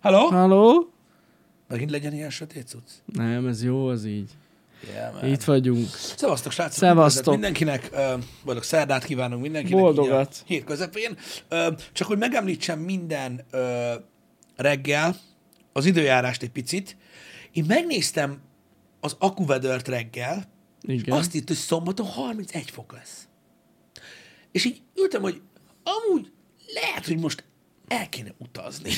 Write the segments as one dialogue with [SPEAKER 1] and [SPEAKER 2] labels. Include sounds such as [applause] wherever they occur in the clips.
[SPEAKER 1] Hello?
[SPEAKER 2] Halló?
[SPEAKER 1] Megint legyen ilyen sötét cucc?
[SPEAKER 2] Nem, ez jó, az így.
[SPEAKER 1] Yeah, man.
[SPEAKER 2] Itt vagyunk.
[SPEAKER 1] Szevasztok, srácok!
[SPEAKER 2] Szevasztok.
[SPEAKER 1] Mindenkinek, uh, boldog szerdát kívánunk mindenkinek.
[SPEAKER 2] Boldogat.
[SPEAKER 1] Hét közepén. Uh, csak hogy megemlítsem minden uh, reggel az időjárást egy picit. Én megnéztem az akuvedört reggel,
[SPEAKER 2] Igen.
[SPEAKER 1] azt itt, hogy szombaton 31 fok lesz. És így ültem, hogy amúgy lehet, hogy most el kéne utazni.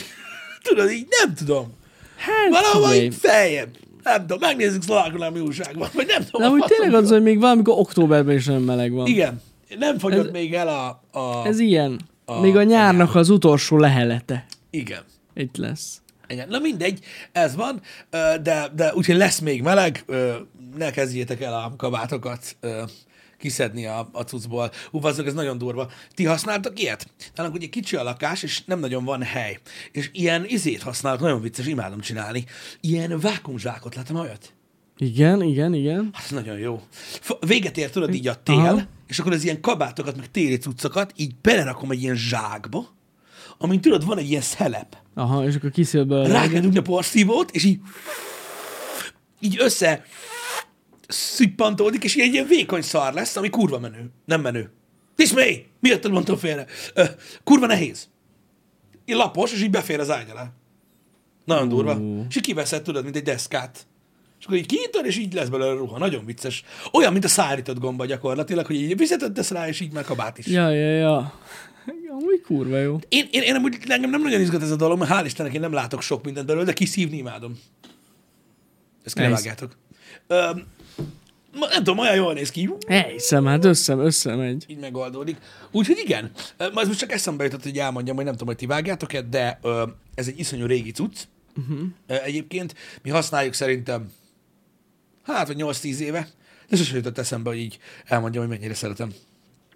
[SPEAKER 1] Tudod, így nem tudom.
[SPEAKER 2] Hát,
[SPEAKER 1] Valahol így feljebb. Nem tudom, megnézzük szlovákon, mi újság van, vagy nem tudom.
[SPEAKER 2] De
[SPEAKER 1] a
[SPEAKER 2] úgy tényleg az, hogy még valamikor októberben is nagyon meleg van.
[SPEAKER 1] Igen. Nem fogyott
[SPEAKER 2] Ez-
[SPEAKER 1] még el a... a
[SPEAKER 2] Ez ilyen.
[SPEAKER 1] A-
[SPEAKER 2] még a
[SPEAKER 1] a
[SPEAKER 2] nyárnak az utolsó lehelete.
[SPEAKER 1] igen.
[SPEAKER 2] Itt lesz.
[SPEAKER 1] Igen. Na mindegy, ez van, de, de úgyhogy lesz még meleg, ne kezdjétek el a kabátokat kiszedni a, a cuccból. Bazzog, ez nagyon durva. Ti használtak ilyet? Nálunk ugye kicsi a lakás, és nem nagyon van hely. És ilyen izét használok, nagyon vicces, imádom csinálni. Ilyen vákumzsákot, láttam olyat?
[SPEAKER 2] Igen, igen, igen.
[SPEAKER 1] Hát nagyon jó. Véget ér, tudod, így a tél,
[SPEAKER 2] Aha.
[SPEAKER 1] és akkor az ilyen kabátokat, meg téli cuccokat így belerakom egy ilyen zsákba, amin tudod, van egy ilyen szelep.
[SPEAKER 2] Aha, és akkor kiszél belőle.
[SPEAKER 1] Rá kell dugni a porszívót, és így így össze szippantódik, és egy ilyen vékony szar lesz, ami kurva menő. Nem menő. Tismé! Miattad mondtam félre? Ö, kurva nehéz. Így lapos, és így befér az ágy alá. Nagyon durva.
[SPEAKER 2] Ú.
[SPEAKER 1] És így kiveszed, tudod, mint egy deszkát. És akkor így kinyitod, és így lesz belőle ruha. Nagyon vicces. Olyan, mint a szárított gomba gyakorlatilag, hogy így vizeted tesz rá, és így meg kabát is.
[SPEAKER 2] Ja, ja, ja. Amúgy kurva jó.
[SPEAKER 1] Én, én, én amúgy engem nem nagyon izgat ez a dolog, mert hál' Istennek én nem látok sok mindent belőle, de kiszívni imádom. Ezt kivágjátok. Öm, nem tudom, olyan jól néz ki.
[SPEAKER 2] Elhiszem, hát össze, összemegy.
[SPEAKER 1] Így megoldódik. Úgyhogy igen, Ö, ma ez most csak eszembe jutott, hogy elmondjam, hogy nem tudom, hogy ti vágjátok-e, de ö, ez egy iszonyú régi cucc. Uh-huh. Egyébként mi használjuk szerintem, hát, vagy 8-10 éve, de sosem jutott eszembe, hogy így elmondjam, hogy mennyire szeretem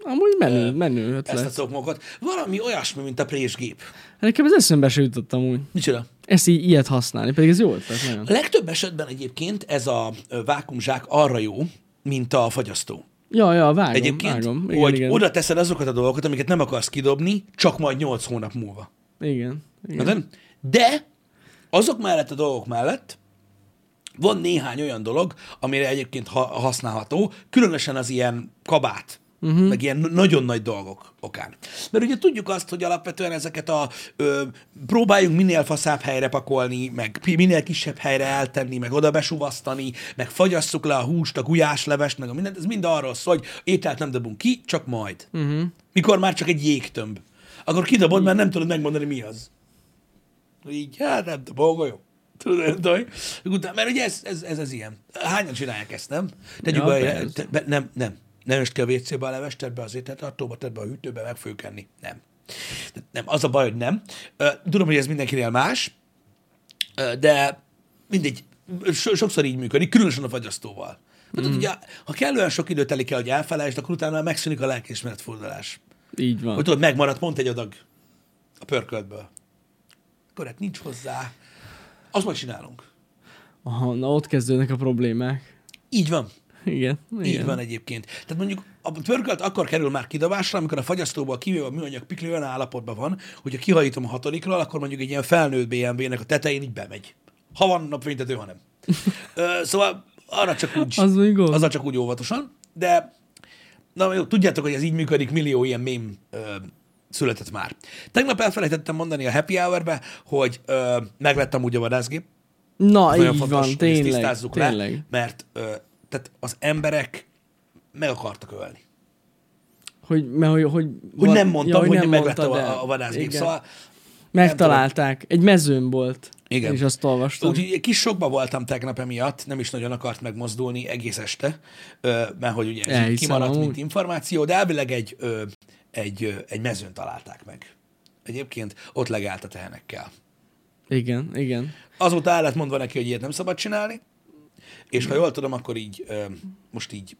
[SPEAKER 2] Amúgy menő, menő
[SPEAKER 1] ezt a
[SPEAKER 2] ötlet.
[SPEAKER 1] cokmokot. Valami olyasmi, mint a présgép.
[SPEAKER 2] Nekem ez eszembe se jutott amúgy.
[SPEAKER 1] Micsoda?
[SPEAKER 2] Ezt így ilyet használni, pedig ez jó ötlet, nagyon.
[SPEAKER 1] A legtöbb esetben egyébként ez a ö, vákumzsák arra jó, mint a fagyasztó.
[SPEAKER 2] Ja, ja, vágom,
[SPEAKER 1] Egyébként,
[SPEAKER 2] vágom. Igen,
[SPEAKER 1] hogy
[SPEAKER 2] igen.
[SPEAKER 1] oda teszed azokat a dolgokat, amiket nem akarsz kidobni, csak majd 8 hónap múlva.
[SPEAKER 2] Igen, igen.
[SPEAKER 1] De azok mellett a dolgok mellett van néhány olyan dolog, amire egyébként ha- használható, különösen az ilyen kabát. Uh-huh. meg ilyen nagyon nagy dolgok okán. Mert ugye tudjuk azt, hogy alapvetően ezeket a ö, próbáljunk minél faszább helyre pakolni, meg minél kisebb helyre eltenni, meg oda besuvasztani, meg fagyasszuk le a húst, a gulyáslevest, meg a mindent, ez mind arról szól, hogy ételt nem dobunk ki, csak majd. Uh-huh. Mikor már csak egy jégtömb. Akkor kidobod, mert nem tudod megmondani, mi az. Így, hát nem tudom, jó. Tudod. Utána, mert ugye ez, ez, ez, ez ilyen. Hányan csinálják ezt, nem? Tegyük
[SPEAKER 2] Ja,
[SPEAKER 1] be, te, be, nem, nem. Nem ki a WC-be a levest, tedd be az ételtartóba, tedd be a hűtőbe, meg főkenni. Nem. Nem, az a baj, hogy nem. Tudom, hogy ez mindenkinél más, de mindegy, so, sokszor így működik, különösen a fagyasztóval. Mert mm. ugye, ha kellően sok idő telik el, hogy elfelejtsd, akkor utána megszűnik a lelkiismeret fordulás.
[SPEAKER 2] Így van.
[SPEAKER 1] Hogy tudod, megmaradt pont egy adag a pörköltből. Akkor hát nincs hozzá. Azt majd csinálunk.
[SPEAKER 2] Aha, na ott kezdődnek a problémák.
[SPEAKER 1] Így van.
[SPEAKER 2] Igen, igen.
[SPEAKER 1] Így van egyébként. Tehát mondjuk a pörkölt akkor kerül már kidobásra, amikor a fagyasztóból kivéve a műanyag pikli olyan állapotban van, hogyha kihajítom a hatodikról, akkor mondjuk egy ilyen felnőtt BMW-nek a tetején így bemegy. Ha van napfénytető, ha nem. [laughs] Ö, szóval arra csak úgy,
[SPEAKER 2] Az
[SPEAKER 1] azzal csak úgy óvatosan, de na jó, tudjátok, hogy ez így működik, millió ilyen mém ö, született már. Tegnap elfelejtettem mondani a happy hour hogy ö, megvettem úgy a vadászgép,
[SPEAKER 2] Na,
[SPEAKER 1] nagyon
[SPEAKER 2] így
[SPEAKER 1] fontos,
[SPEAKER 2] van,
[SPEAKER 1] hogy
[SPEAKER 2] tényleg,
[SPEAKER 1] tisztázzuk
[SPEAKER 2] tényleg.
[SPEAKER 1] le, mert ö, tehát az emberek meg akartak ölni.
[SPEAKER 2] Hogy, mert hogy, hogy,
[SPEAKER 1] Hogy nem mondtam,
[SPEAKER 2] ja,
[SPEAKER 1] hogy,
[SPEAKER 2] nem
[SPEAKER 1] megvettem
[SPEAKER 2] mondtad
[SPEAKER 1] a,
[SPEAKER 2] el.
[SPEAKER 1] a vadászgép. Szóval
[SPEAKER 2] Megtalálták. Egy mezőn volt.
[SPEAKER 1] Igen.
[SPEAKER 2] És azt olvastam.
[SPEAKER 1] Úgyhogy kis sokba voltam tegnap emiatt, nem is nagyon akart megmozdulni egész este, mert hogy ugye ez kimaradt, mint
[SPEAKER 2] amúgy.
[SPEAKER 1] információ, de elvileg egy, egy, egy mezőn találták meg. Egyébként ott legált a tehenekkel.
[SPEAKER 2] Igen, igen.
[SPEAKER 1] Azóta el lett mondva neki, hogy ilyet nem szabad csinálni, és ha jól tudom, akkor így most így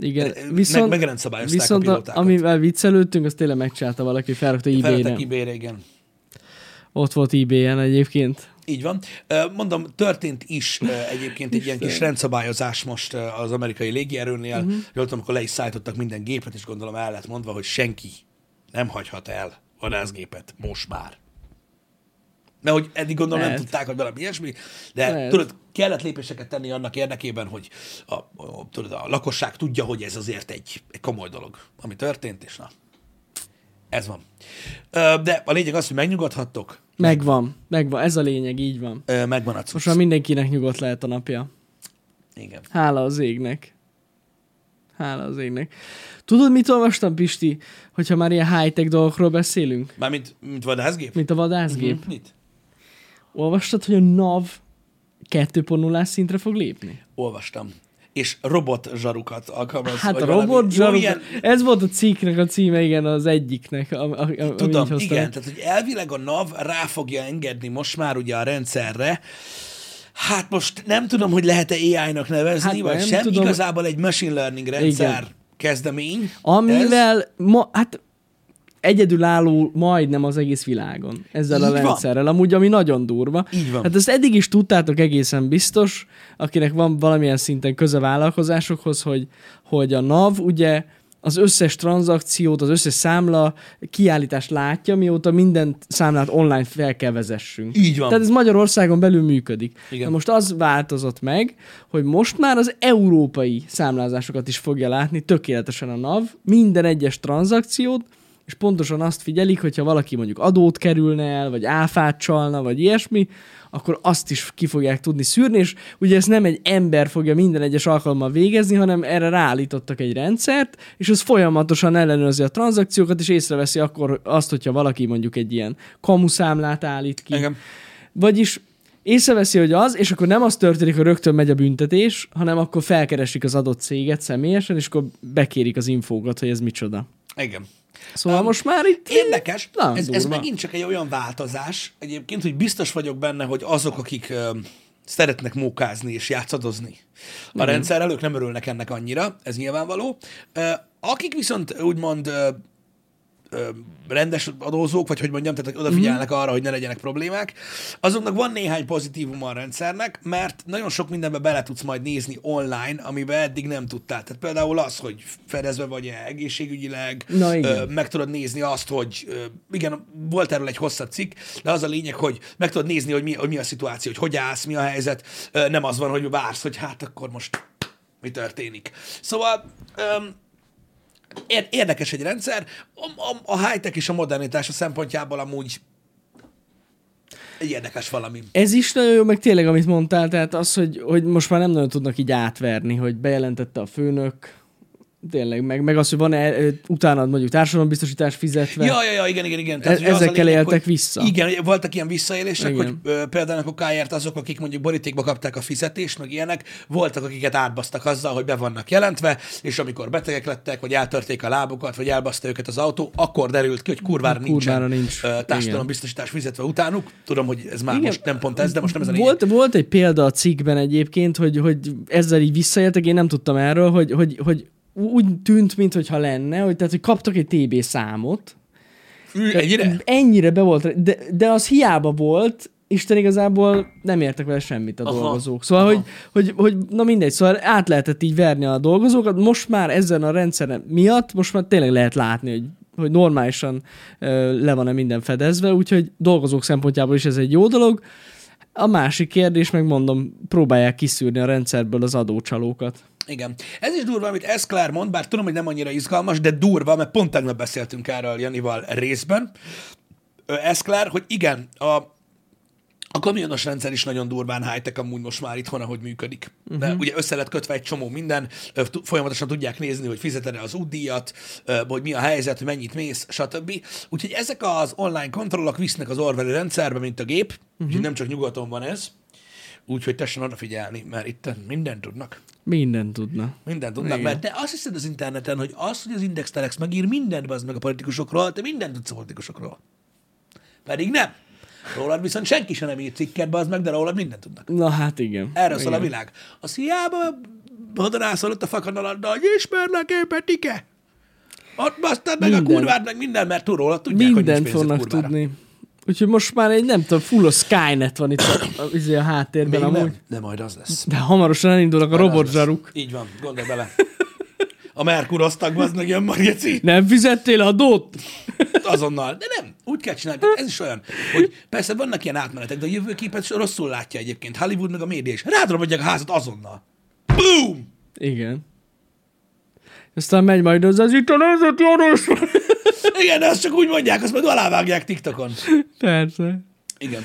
[SPEAKER 2] Igen.
[SPEAKER 1] Meg-
[SPEAKER 2] Viszont,
[SPEAKER 1] megrendszabályozták a
[SPEAKER 2] viszont a,
[SPEAKER 1] pilótákat.
[SPEAKER 2] amivel viccelődtünk, az tényleg megcsinálta valaki, felrakta ebay-re.
[SPEAKER 1] felvettek ebay igen.
[SPEAKER 2] Ott volt ebay-en egyébként.
[SPEAKER 1] Így van. Mondom, történt is egyébként egy ilyen kis rendszabályozás most az amerikai légierőnél. Uh-huh. Jól tudom, akkor le is szállítottak minden gépet, és gondolom el lett mondva, hogy senki nem hagyhat el vadászgépet most már. Mert hogy eddig gondolom nem
[SPEAKER 2] Lehet.
[SPEAKER 1] tudták, hogy valami ilyesmi, de
[SPEAKER 2] Lehet.
[SPEAKER 1] tudod, kellett lépéseket tenni annak érdekében, hogy a, a, tudod, a lakosság tudja, hogy ez azért egy, egy komoly dolog, ami történt, és na, ez van. De a lényeg az, hogy megnyugodhattok,
[SPEAKER 2] Megvan, megvan, ez a lényeg, így van.
[SPEAKER 1] megvan a cucc.
[SPEAKER 2] Most már mindenkinek nyugodt lehet a napja.
[SPEAKER 1] Igen.
[SPEAKER 2] Hála az égnek. Hála az égnek. Tudod, mit olvastam, Pisti? Hogyha már ilyen high-tech dolgokról beszélünk?
[SPEAKER 1] Mármint, mint vadászgép?
[SPEAKER 2] Mint a vadászgép.
[SPEAKER 1] Mhm. Mit?
[SPEAKER 2] Olvastad, hogy a NAV 2.0 szintre fog lépni?
[SPEAKER 1] Olvastam. És robot zsarukat alkalmaz.
[SPEAKER 2] Hát a robot zsaruk,
[SPEAKER 1] ilyen-
[SPEAKER 2] ez volt a cikknek a címe, igen, az egyiknek. A, a,
[SPEAKER 1] Tudom, igen, tehát hogy elvileg a NAV rá fogja engedni most már ugye a rendszerre, Hát most nem tudom, hogy lehet-e AI-nak nevezni,
[SPEAKER 2] Hát
[SPEAKER 1] vagy sem.
[SPEAKER 2] tudom.
[SPEAKER 1] Igazából egy machine learning rendszer
[SPEAKER 2] Igen.
[SPEAKER 1] kezdemény. ez.
[SPEAKER 2] Amivel ma, hát egyedülálló majdnem az egész világon ezzel a
[SPEAKER 1] Így van.
[SPEAKER 2] rendszerrel, amúgy ami nagyon durva.
[SPEAKER 1] Így van.
[SPEAKER 2] Hát ezt eddig is tudtátok egészen biztos, akinek van valamilyen szinten köze vállalkozásokhoz, hogy, hogy a NAV ugye az összes tranzakciót, az összes számla kiállítást látja, mióta minden számlát online fel kell vezessünk.
[SPEAKER 1] Így van.
[SPEAKER 2] Tehát ez Magyarországon belül működik.
[SPEAKER 1] Igen.
[SPEAKER 2] Na most az változott meg, hogy most már az európai számlázásokat is fogja látni tökéletesen a NAV, minden egyes tranzakciót, és pontosan azt figyelik, hogyha valaki mondjuk adót kerülne el, vagy áfát csalna, vagy ilyesmi, akkor azt is ki fogják tudni szűrni, és ugye ezt nem egy ember fogja minden egyes alkalommal végezni, hanem erre ráállítottak egy rendszert, és az folyamatosan ellenőrzi a tranzakciókat, és észreveszi akkor azt, hogyha valaki mondjuk egy ilyen kamuszámlát állít ki,
[SPEAKER 1] Igen.
[SPEAKER 2] vagyis észreveszi, hogy az, és akkor nem az történik, hogy rögtön megy a büntetés, hanem akkor felkeresik az adott céget személyesen, és akkor bekérik az infókat, hogy ez micsoda.
[SPEAKER 1] Igen.
[SPEAKER 2] Szóval
[SPEAKER 1] Um,
[SPEAKER 2] most már itt...
[SPEAKER 1] Érdekes,
[SPEAKER 2] Na,
[SPEAKER 1] ez, ez
[SPEAKER 2] durva.
[SPEAKER 1] megint csak egy olyan változás egyébként, hogy biztos vagyok benne, hogy azok, akik ö, szeretnek mókázni és játszadozni a rendszerrel, ők nem örülnek ennek annyira, ez nyilvánvaló. Ö, akik viszont úgymond ö, ö, rendes adózók, vagy hogy mondjam, tehát odafigyelnek arra, hogy ne legyenek problémák, azoknak van néhány pozitívum a rendszernek, mert nagyon sok mindenbe bele tudsz majd nézni online, amiben eddig nem tudtál. Tehát például az, hogy fedezve vagy-e egészségügyileg,
[SPEAKER 2] Na
[SPEAKER 1] ö, meg tudod nézni azt, hogy ö, igen, volt erről egy hosszabb cikk, de az a lényeg, hogy meg tudod nézni, hogy mi, hogy mi a szituáció, hogy hogy állsz, mi a helyzet, Ö, nem az van, hogy vársz, hogy hát akkor most mi történik. Szóval öm, érdekes egy rendszer, a, a, a high-tech és a modernitás a szempontjából amúgy egy érdekes valami.
[SPEAKER 2] Ez is nagyon jó, meg tényleg, amit mondtál, tehát az, hogy, hogy most már nem nagyon tudnak így átverni, hogy bejelentette a főnök, tényleg, meg, meg az, hogy van-e utána mondjuk társadalombiztosítás fizetve.
[SPEAKER 1] Ja, ja, ja, igen, igen, igen.
[SPEAKER 2] E-
[SPEAKER 1] az a
[SPEAKER 2] ezekkel
[SPEAKER 1] lényeg,
[SPEAKER 2] éltek
[SPEAKER 1] hogy,
[SPEAKER 2] vissza.
[SPEAKER 1] Igen, voltak ilyen visszaélések,
[SPEAKER 2] Igen.
[SPEAKER 1] hogy ö, például a kokáért azok, akik mondjuk borítékba kapták a fizetést, meg ilyenek, voltak, akiket átbasztak azzal, hogy be vannak jelentve, és amikor betegek lettek, vagy eltörték a lábukat, vagy elbaszta őket az autó, akkor derült ki, hogy kurvára,
[SPEAKER 2] Kurvára
[SPEAKER 1] nincsen
[SPEAKER 2] nincs.
[SPEAKER 1] társadalombiztosítás fizetve utánuk. Tudom, hogy ez már
[SPEAKER 2] Igen.
[SPEAKER 1] most nem pont ez, de most nem ez a lényeg.
[SPEAKER 2] Volt, volt egy példa a cikkben egyébként, hogy, hogy ezzel így visszaéltek, én nem tudtam erről, hogy, hogy, hogy úgy tűnt, mintha lenne, hogy, tehát, hogy kaptak egy TB számot.
[SPEAKER 1] Ű, Ennyire?
[SPEAKER 2] Ennyire be volt, de, de az hiába volt, Isten igazából nem értek vele semmit a
[SPEAKER 1] Aha.
[SPEAKER 2] dolgozók. Szóval,
[SPEAKER 1] Aha.
[SPEAKER 2] hogy, hogy, hogy, na mindegy, szóval át lehetett így verni a dolgozókat. Most már ezen a rendszeren miatt, most már tényleg lehet látni, hogy, hogy normálisan ö, le van-e minden fedezve, úgyhogy dolgozók szempontjából is ez egy jó dolog. A másik kérdés, meg mondom, próbálják kiszűrni a rendszerből az adócsalókat.
[SPEAKER 1] Igen. Ez is durva, amit Eszklár mond, bár tudom, hogy nem annyira izgalmas, de durva, mert pont tegnap beszéltünk erről Janival részben. Eszklár, hogy igen, a, a kamionos rendszer is nagyon durván high-tech amúgy most már itthon, ahogy működik. Uh-huh. De ugye össze lett kötve egy csomó minden, folyamatosan tudják nézni, hogy fizeted-e az útdíjat, hogy mi a helyzet, hogy mennyit mész, stb. Úgyhogy ezek az online kontrollok visznek az Orwelli rendszerbe, mint a gép, uh-huh. úgyhogy nem csak nyugaton van ez. Úgyhogy tessen odafigyelni, mert itt mindent tudnak.
[SPEAKER 2] Minden tudna.
[SPEAKER 1] Mindent tudnak,
[SPEAKER 2] Igen.
[SPEAKER 1] mert te azt hiszed az interneten, hogy az, hogy az Index Telex megír mindent az meg a politikusokról, te mindent tudsz a politikusokról. Pedig nem. Rólad viszont senki sem nem ír cikket, az meg, de rólad mindent tudnak.
[SPEAKER 2] Na hát igen.
[SPEAKER 1] Erről szól a világ. Az hiába hadonászol ott a fakanaladda, hogy ismerlek én Petike. Ott basztad meg
[SPEAKER 2] Minden.
[SPEAKER 1] a kurvád, meg minden, mert túl rólad tudják, hogy
[SPEAKER 2] Mindent
[SPEAKER 1] pénzed
[SPEAKER 2] fognak tudni. Úgyhogy most már egy, nem tudom, full Skynet van itt a, a, izé a háttérben
[SPEAKER 1] Még
[SPEAKER 2] amúgy.
[SPEAKER 1] nem, de majd az lesz.
[SPEAKER 2] De hamarosan elindulnak a
[SPEAKER 1] Majd
[SPEAKER 2] robotzsaruk.
[SPEAKER 1] Így van, gondolj bele. A Merkuroztak, az meg jön majd, geci.
[SPEAKER 2] Nem fizettél adót?
[SPEAKER 1] Azonnal. De nem, úgy kell csinálni. Ez is olyan, hogy persze vannak ilyen átmenetek, de a jövőképet rosszul látja egyébként. Hollywood meg a média is. Rád a házat azonnal. Boom!
[SPEAKER 2] Igen. Aztán megy majd az, az itt a nemzeti adós. [laughs]
[SPEAKER 1] Igen, azt csak úgy mondják, azt majd alávágják TikTokon.
[SPEAKER 2] Persze.
[SPEAKER 1] Igen.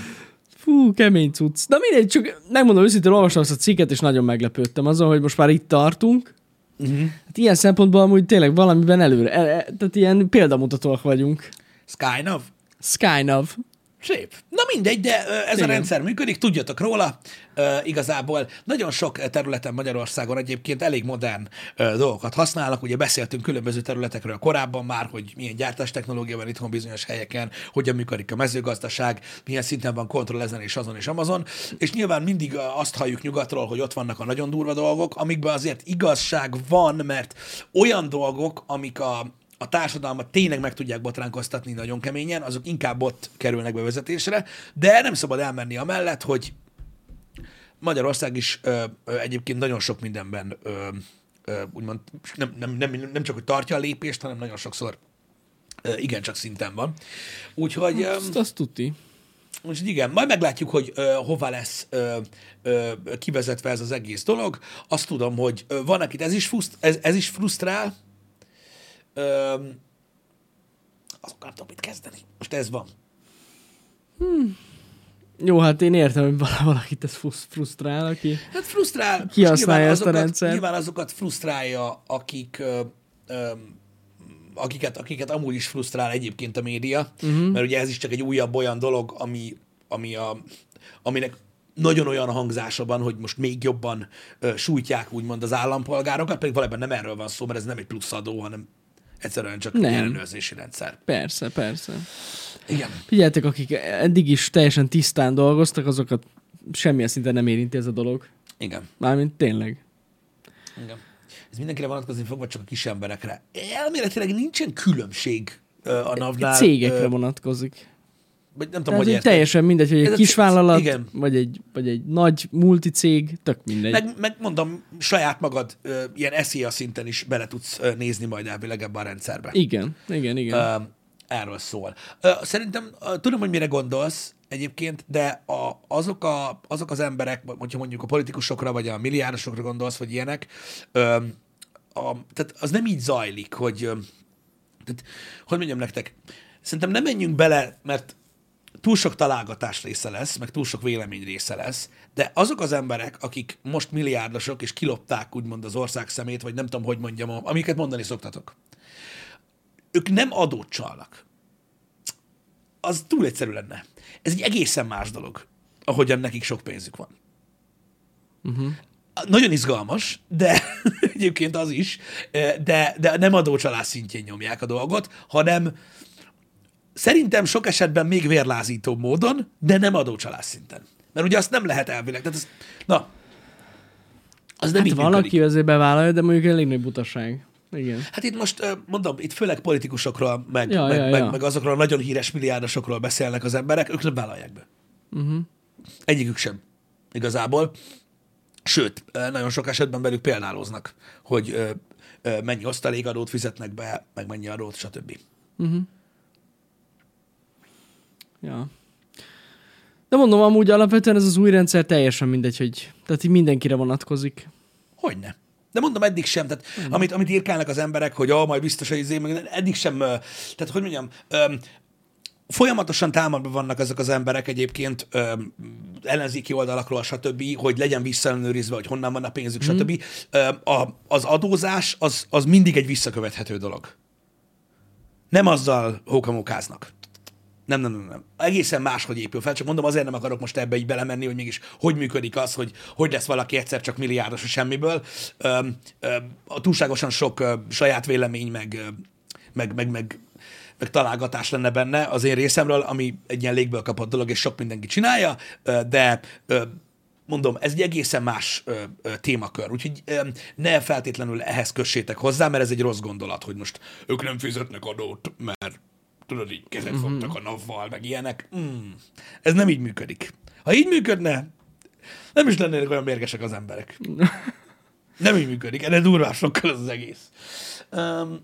[SPEAKER 2] Fú, kemény cucc. De mindegy, csak megmondom őszintén, olvastam azt a cikket, és nagyon meglepődtem azon, hogy most már itt tartunk. Uh-huh. Hát ilyen szempontból amúgy tényleg valamiben előre, e, e, tehát ilyen példamutatóak vagyunk.
[SPEAKER 1] Skynav?
[SPEAKER 2] Skynav.
[SPEAKER 1] Szép. Na mindegy, de ez Igen. a rendszer működik, tudjatok róla. Igazából nagyon sok területen Magyarországon egyébként elég modern ö, dolgokat használnak. Ugye beszéltünk különböző területekről korábban már, hogy milyen gyártás technológia van itthon bizonyos helyeken, hogyan működik a mezőgazdaság, milyen szinten van kontroll ezen és azon és Amazon. És nyilván mindig azt halljuk nyugatról, hogy ott vannak a nagyon durva dolgok, amikben azért igazság van, mert olyan dolgok, amik a, a társadalmat tényleg meg tudják botránkoztatni nagyon keményen, azok inkább ott kerülnek bevezetésre, de nem szabad elmenni amellett, hogy Magyarország is ö, ö, egyébként nagyon sok mindenben ö, ö, úgymond nem, nem, nem, nem csak, hogy tartja a lépést, hanem nagyon sokszor ö, igencsak szinten van. Úgyhogy... Ö,
[SPEAKER 2] Azt, azt tuti.
[SPEAKER 1] Úgyhogy igen, majd meglátjuk, hogy ö, hova lesz ö, ö, kivezetve ez az egész dolog. Azt tudom, hogy ö, van, akit ez is, fruszt, ez, ez is frusztrál, Öm, azok nem tudom mit kezdeni. Most ez van.
[SPEAKER 2] Jó, hát én értem, hogy vala- valakit ez frusztrál, aki...
[SPEAKER 1] Hát frusztrál.
[SPEAKER 2] Ki
[SPEAKER 1] most
[SPEAKER 2] használja
[SPEAKER 1] nyilván
[SPEAKER 2] ezt a
[SPEAKER 1] azokat,
[SPEAKER 2] rendszert?
[SPEAKER 1] Nyilván azokat frusztrálja, akik, ö, ö, akiket, akiket amúgy is frusztrál egyébként a média, uh-huh. mert ugye ez is csak egy újabb olyan dolog, ami, ami a, aminek nagyon olyan hangzása van, hogy most még jobban ö, sújtják úgymond az állampolgárokat, pedig valójában nem erről van szó, mert ez nem egy plusz adó, hanem egyszerűen csak
[SPEAKER 2] Nem.
[SPEAKER 1] egy ellenőrzési rendszer.
[SPEAKER 2] Persze, persze.
[SPEAKER 1] Igen.
[SPEAKER 2] Figyeljetek, akik eddig is teljesen tisztán dolgoztak, azokat semmilyen szinten nem érinti ez a dolog.
[SPEAKER 1] Igen.
[SPEAKER 2] Mármint tényleg.
[SPEAKER 1] Igen. Ez mindenkire vonatkozni fog, vagy csak a kis emberekre. Elméletileg nincsen különbség a NAV-nál.
[SPEAKER 2] Cégekre vonatkozik.
[SPEAKER 1] Vagy nem tudom, hogy érted.
[SPEAKER 2] teljesen mindegy, hogy
[SPEAKER 1] Ez
[SPEAKER 2] egy
[SPEAKER 1] a
[SPEAKER 2] kis
[SPEAKER 1] cég-
[SPEAKER 2] vállalat,
[SPEAKER 1] igen.
[SPEAKER 2] vagy egy, vagy egy nagy multicég, tök mindegy.
[SPEAKER 1] Meg, meg mondom, saját magad ö, ilyen SEA szinten is bele tudsz ö, nézni majd elvileg ebbe a rendszerbe.
[SPEAKER 2] Igen, igen, igen.
[SPEAKER 1] Ö, erről szól. Ö, szerintem ö, tudom, hogy mire gondolsz egyébként, de a, azok, a, azok az emberek, hogyha mondjuk a politikusokra, vagy a milliárdosokra gondolsz, vagy ilyenek, ö, a, tehát az nem így zajlik, hogy, ö, tehát, hogy mondjam nektek, szerintem nem menjünk bele, mert túl sok találgatás része lesz, meg túl sok vélemény része lesz, de azok az emberek, akik most milliárdosok, és kilopták úgymond az ország szemét, vagy nem tudom, hogy mondjam, amiket mondani szoktatok, ők nem adót csalnak. Az túl egyszerű lenne. Ez egy egészen más dolog, ahogyan nekik sok pénzük van.
[SPEAKER 2] Uh-huh.
[SPEAKER 1] Nagyon izgalmas, de [laughs] egyébként az is, de, de nem adócsalás szintjén nyomják a dolgot, hanem szerintem sok esetben még vérlázító módon, de nem adócsalás szinten. Mert ugye azt nem lehet elvileg. Tehát ez, na, az nem
[SPEAKER 2] Hát
[SPEAKER 1] így
[SPEAKER 2] valaki
[SPEAKER 1] működik.
[SPEAKER 2] azért bevállalja, de mondjuk elég nagy butaság. Igen.
[SPEAKER 1] Hát itt most mondom, itt főleg politikusokról, meg,
[SPEAKER 2] Ja,
[SPEAKER 1] meg,
[SPEAKER 2] ja,
[SPEAKER 1] meg,
[SPEAKER 2] ja.
[SPEAKER 1] meg azokról a nagyon híres milliárdosokról beszélnek az emberek, ők nem vállalják be.
[SPEAKER 2] Uh-huh.
[SPEAKER 1] Egyikük sem. Igazából. Sőt, nagyon sok esetben belük példáloznak, hogy mennyi osztalékadót fizetnek be, meg mennyi adót, stb.
[SPEAKER 2] Uh-huh. Ja. De mondom, amúgy alapvetően ez az új rendszer teljesen mindegy, hogy tehát így mindenkire vonatkozik.
[SPEAKER 1] Hogyne. De mondom, eddig sem. Tehát amit, amit írkálnak az emberek, hogy ah, majd biztos, hogy izé, meg eddig sem, tehát hogy mondjam, öm, folyamatosan támadva vannak ezek az emberek egyébként öm, ellenzéki oldalakról, stb., hogy legyen visszaellenőrizve, hogy honnan van a pénzük, stb. Öm, a, az adózás az, az mindig egy visszakövethető dolog. Nem azzal hókamókáznak. Nem, nem, nem, nem. Egészen máshogy épül fel, csak mondom, azért nem akarok most ebbe így belemenni, hogy mégis hogy működik az, hogy hogy lesz valaki egyszer csak milliárdos a semmiből. Öm, öm, a túlságosan sok ö, saját vélemény, meg, ö, meg, meg, meg, meg találgatás lenne benne az én részemről, ami egy ilyen légből kapott dolog, és sok mindenki csinálja, ö, de ö, mondom, ez egy egészen más ö, ö, témakör, úgyhogy ö, ne feltétlenül ehhez kössétek hozzá, mert ez egy rossz gondolat, hogy most ők nem fizetnek adót, mert tudod, így kezet fogtak a navval, meg ilyenek. Mm, ez nem így működik. Ha így működne, nem is lennének olyan mérgesek az emberek. [laughs] Nem így működik, ennél durvább sokkal az, az egész. Um,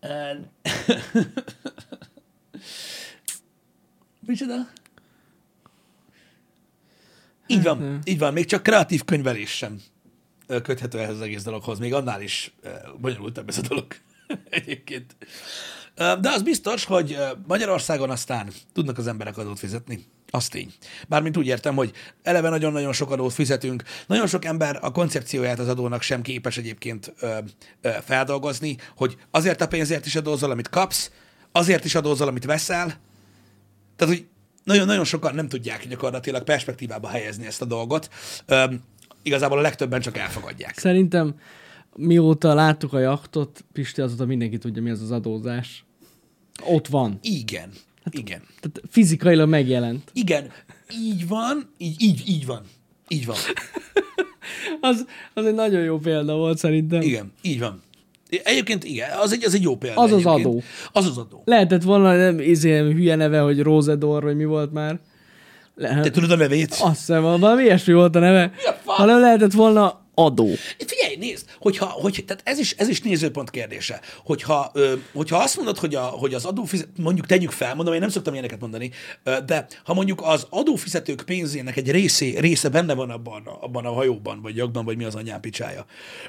[SPEAKER 1] and... [laughs] Micsoda? Így van, így van. Még csak kreatív könyvelés sem köthető ehhez az egész dologhoz. Még annál is bonyolultabb ez a dolog [laughs] egyébként. Ö, De az biztos, hogy ö, Magyarországon aztán tudnak az emberek adót fizetni. Az tény. Bármint úgy értem, hogy eleve nagyon-nagyon sok adót fizetünk. Nagyon sok ember a koncepcióját az adónak sem képes egyébként ö, ö, feldolgozni, hogy azért a pénzért is adózol, amit kapsz, azért is adózol, amit veszel, tehát, hogy nagyon-nagyon sokan nem tudják gyakorlatilag perspektívába helyezni ezt a dolgot. Üm, igazából a legtöbben csak elfogadják.
[SPEAKER 2] Szerintem mióta láttuk a jachtot, Pisti azóta mindenki tudja, mi az az adózás. Ott van.
[SPEAKER 1] Igen. Igen.
[SPEAKER 2] Tehát fizikailag megjelent.
[SPEAKER 1] Igen. Így van. Így, így, így van. Így van. [laughs]
[SPEAKER 2] Az, az egy nagyon jó példa volt szerintem.
[SPEAKER 1] Igen. Így van. Egyébként igen, az egy, az egy jó példa.
[SPEAKER 2] Az az
[SPEAKER 1] egyébként.
[SPEAKER 2] adó.
[SPEAKER 1] Az az adó.
[SPEAKER 2] Lehetett volna nem izé, hülye neve, hogy Rosedor, vagy mi volt már. Le-
[SPEAKER 1] Te tudod a nevét?
[SPEAKER 2] Azt hiszem, valami ilyesmi volt a neve. Hanem lehetett volna adó.
[SPEAKER 1] Figyelj, nézd, hogyha, hogy, tehát ez is, ez is nézőpont kérdése. Hogyha, ö, hogyha azt mondod, hogy, a, hogy az adófizet, mondjuk tegyük fel, mondom, én nem szoktam ilyeneket mondani, ö, de ha mondjuk az adófizetők pénzének egy részé, része benne van abban, abban a hajóban, vagy jakban, vagy mi az anyám picsája,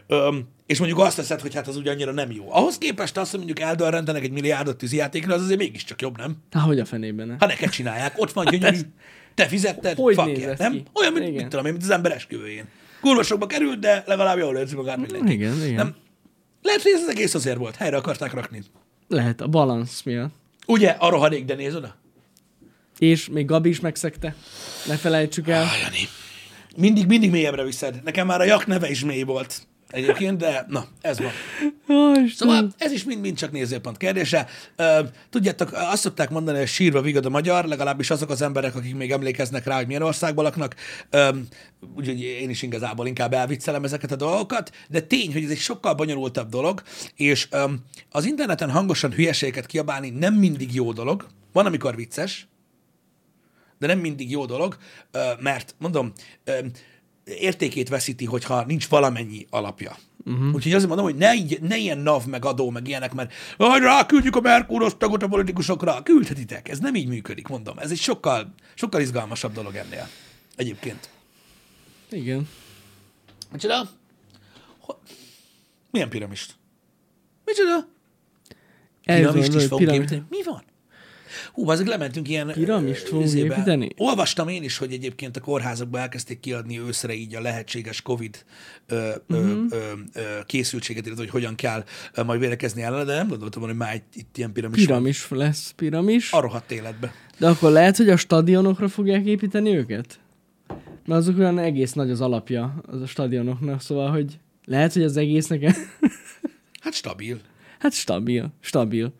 [SPEAKER 1] ö, és mondjuk azt teszed, hogy hát az ugye annyira nem jó. Ahhoz képest azt, hogy mondjuk eldörrentenek egy milliárdot tűzijátékra, az azért mégiscsak jobb, nem?
[SPEAKER 2] Hogy a fenében ne?
[SPEAKER 1] Ha neked csinálják, ott van gyönyörű, te fizetted,
[SPEAKER 2] Hogy
[SPEAKER 1] fuck yeah, nem?
[SPEAKER 2] ki?
[SPEAKER 1] Olyan, mint, mit tudom én, mint az ember esküvőjén. Kurva sokba került, de legalább jól érzi magát mindenki.
[SPEAKER 2] Igen, igen.
[SPEAKER 1] Nem? Lehet, hogy ez az egész azért volt. Helyre akarták rakni.
[SPEAKER 2] Lehet, a balansz miatt.
[SPEAKER 1] Ugye, a rohadék, de néz oda.
[SPEAKER 2] És még Gabi is megszegte. Ne felejtsük el.
[SPEAKER 1] Ah, Jani. Mindig, mindig mélyebbre viszed. Nekem már a Jak neve is mély volt egyébként, de na, ez van.
[SPEAKER 2] Istenem.
[SPEAKER 1] Szóval ez is mind-mind csak nézőpont kérdése. Tudjátok, azt szokták mondani, hogy sírva vigad a magyar, legalábbis azok az emberek, akik még emlékeznek rá, hogy milyen országban laknak. Úgyhogy én is igazából inkább elviccelem ezeket a dolgokat, de tény, hogy ez egy sokkal bonyolultabb dolog, és az interneten hangosan hülyeségeket kiabálni nem mindig jó dolog. Van, amikor vicces, de nem mindig jó dolog, mert mondom, értékét veszíti, hogyha nincs valamennyi alapja. Uh-huh. Úgyhogy azért mondom, hogy ne, így, ne ilyen NAV, meg adó, meg ilyenek, mert hogy ráküldjük a Merkúros tagot a politikusokra. Küldhetitek, ez nem így működik, mondom. Ez egy sokkal, sokkal izgalmasabb dolog ennél. Egyébként.
[SPEAKER 2] Igen.
[SPEAKER 1] Micsoda? Milyen piramist? Micsoda? Piramist is fogunk építeni? Mi van? Hú, azok lementünk ilyen...
[SPEAKER 2] Piramist
[SPEAKER 1] ö,
[SPEAKER 2] fogunk
[SPEAKER 1] izébe.
[SPEAKER 2] építeni?
[SPEAKER 1] Olvastam én is, hogy egyébként a kórházakban elkezdték kiadni őszre így a lehetséges COVID ö, uh-huh. ö, ö, készültséget, illetve hogy hogyan kell majd védekezni ellene, de nem gondoltam hogy már itt, itt ilyen piramis, van.
[SPEAKER 2] Piramis lesz, piramis.
[SPEAKER 1] A rohadt életbe.
[SPEAKER 2] De akkor lehet, hogy a stadionokra fogják építeni őket? Mert azok olyan egész nagy az alapja az a stadionoknak, szóval, hogy lehet, hogy az egésznek...
[SPEAKER 1] Hát stabil.
[SPEAKER 2] hát stabil, stabil.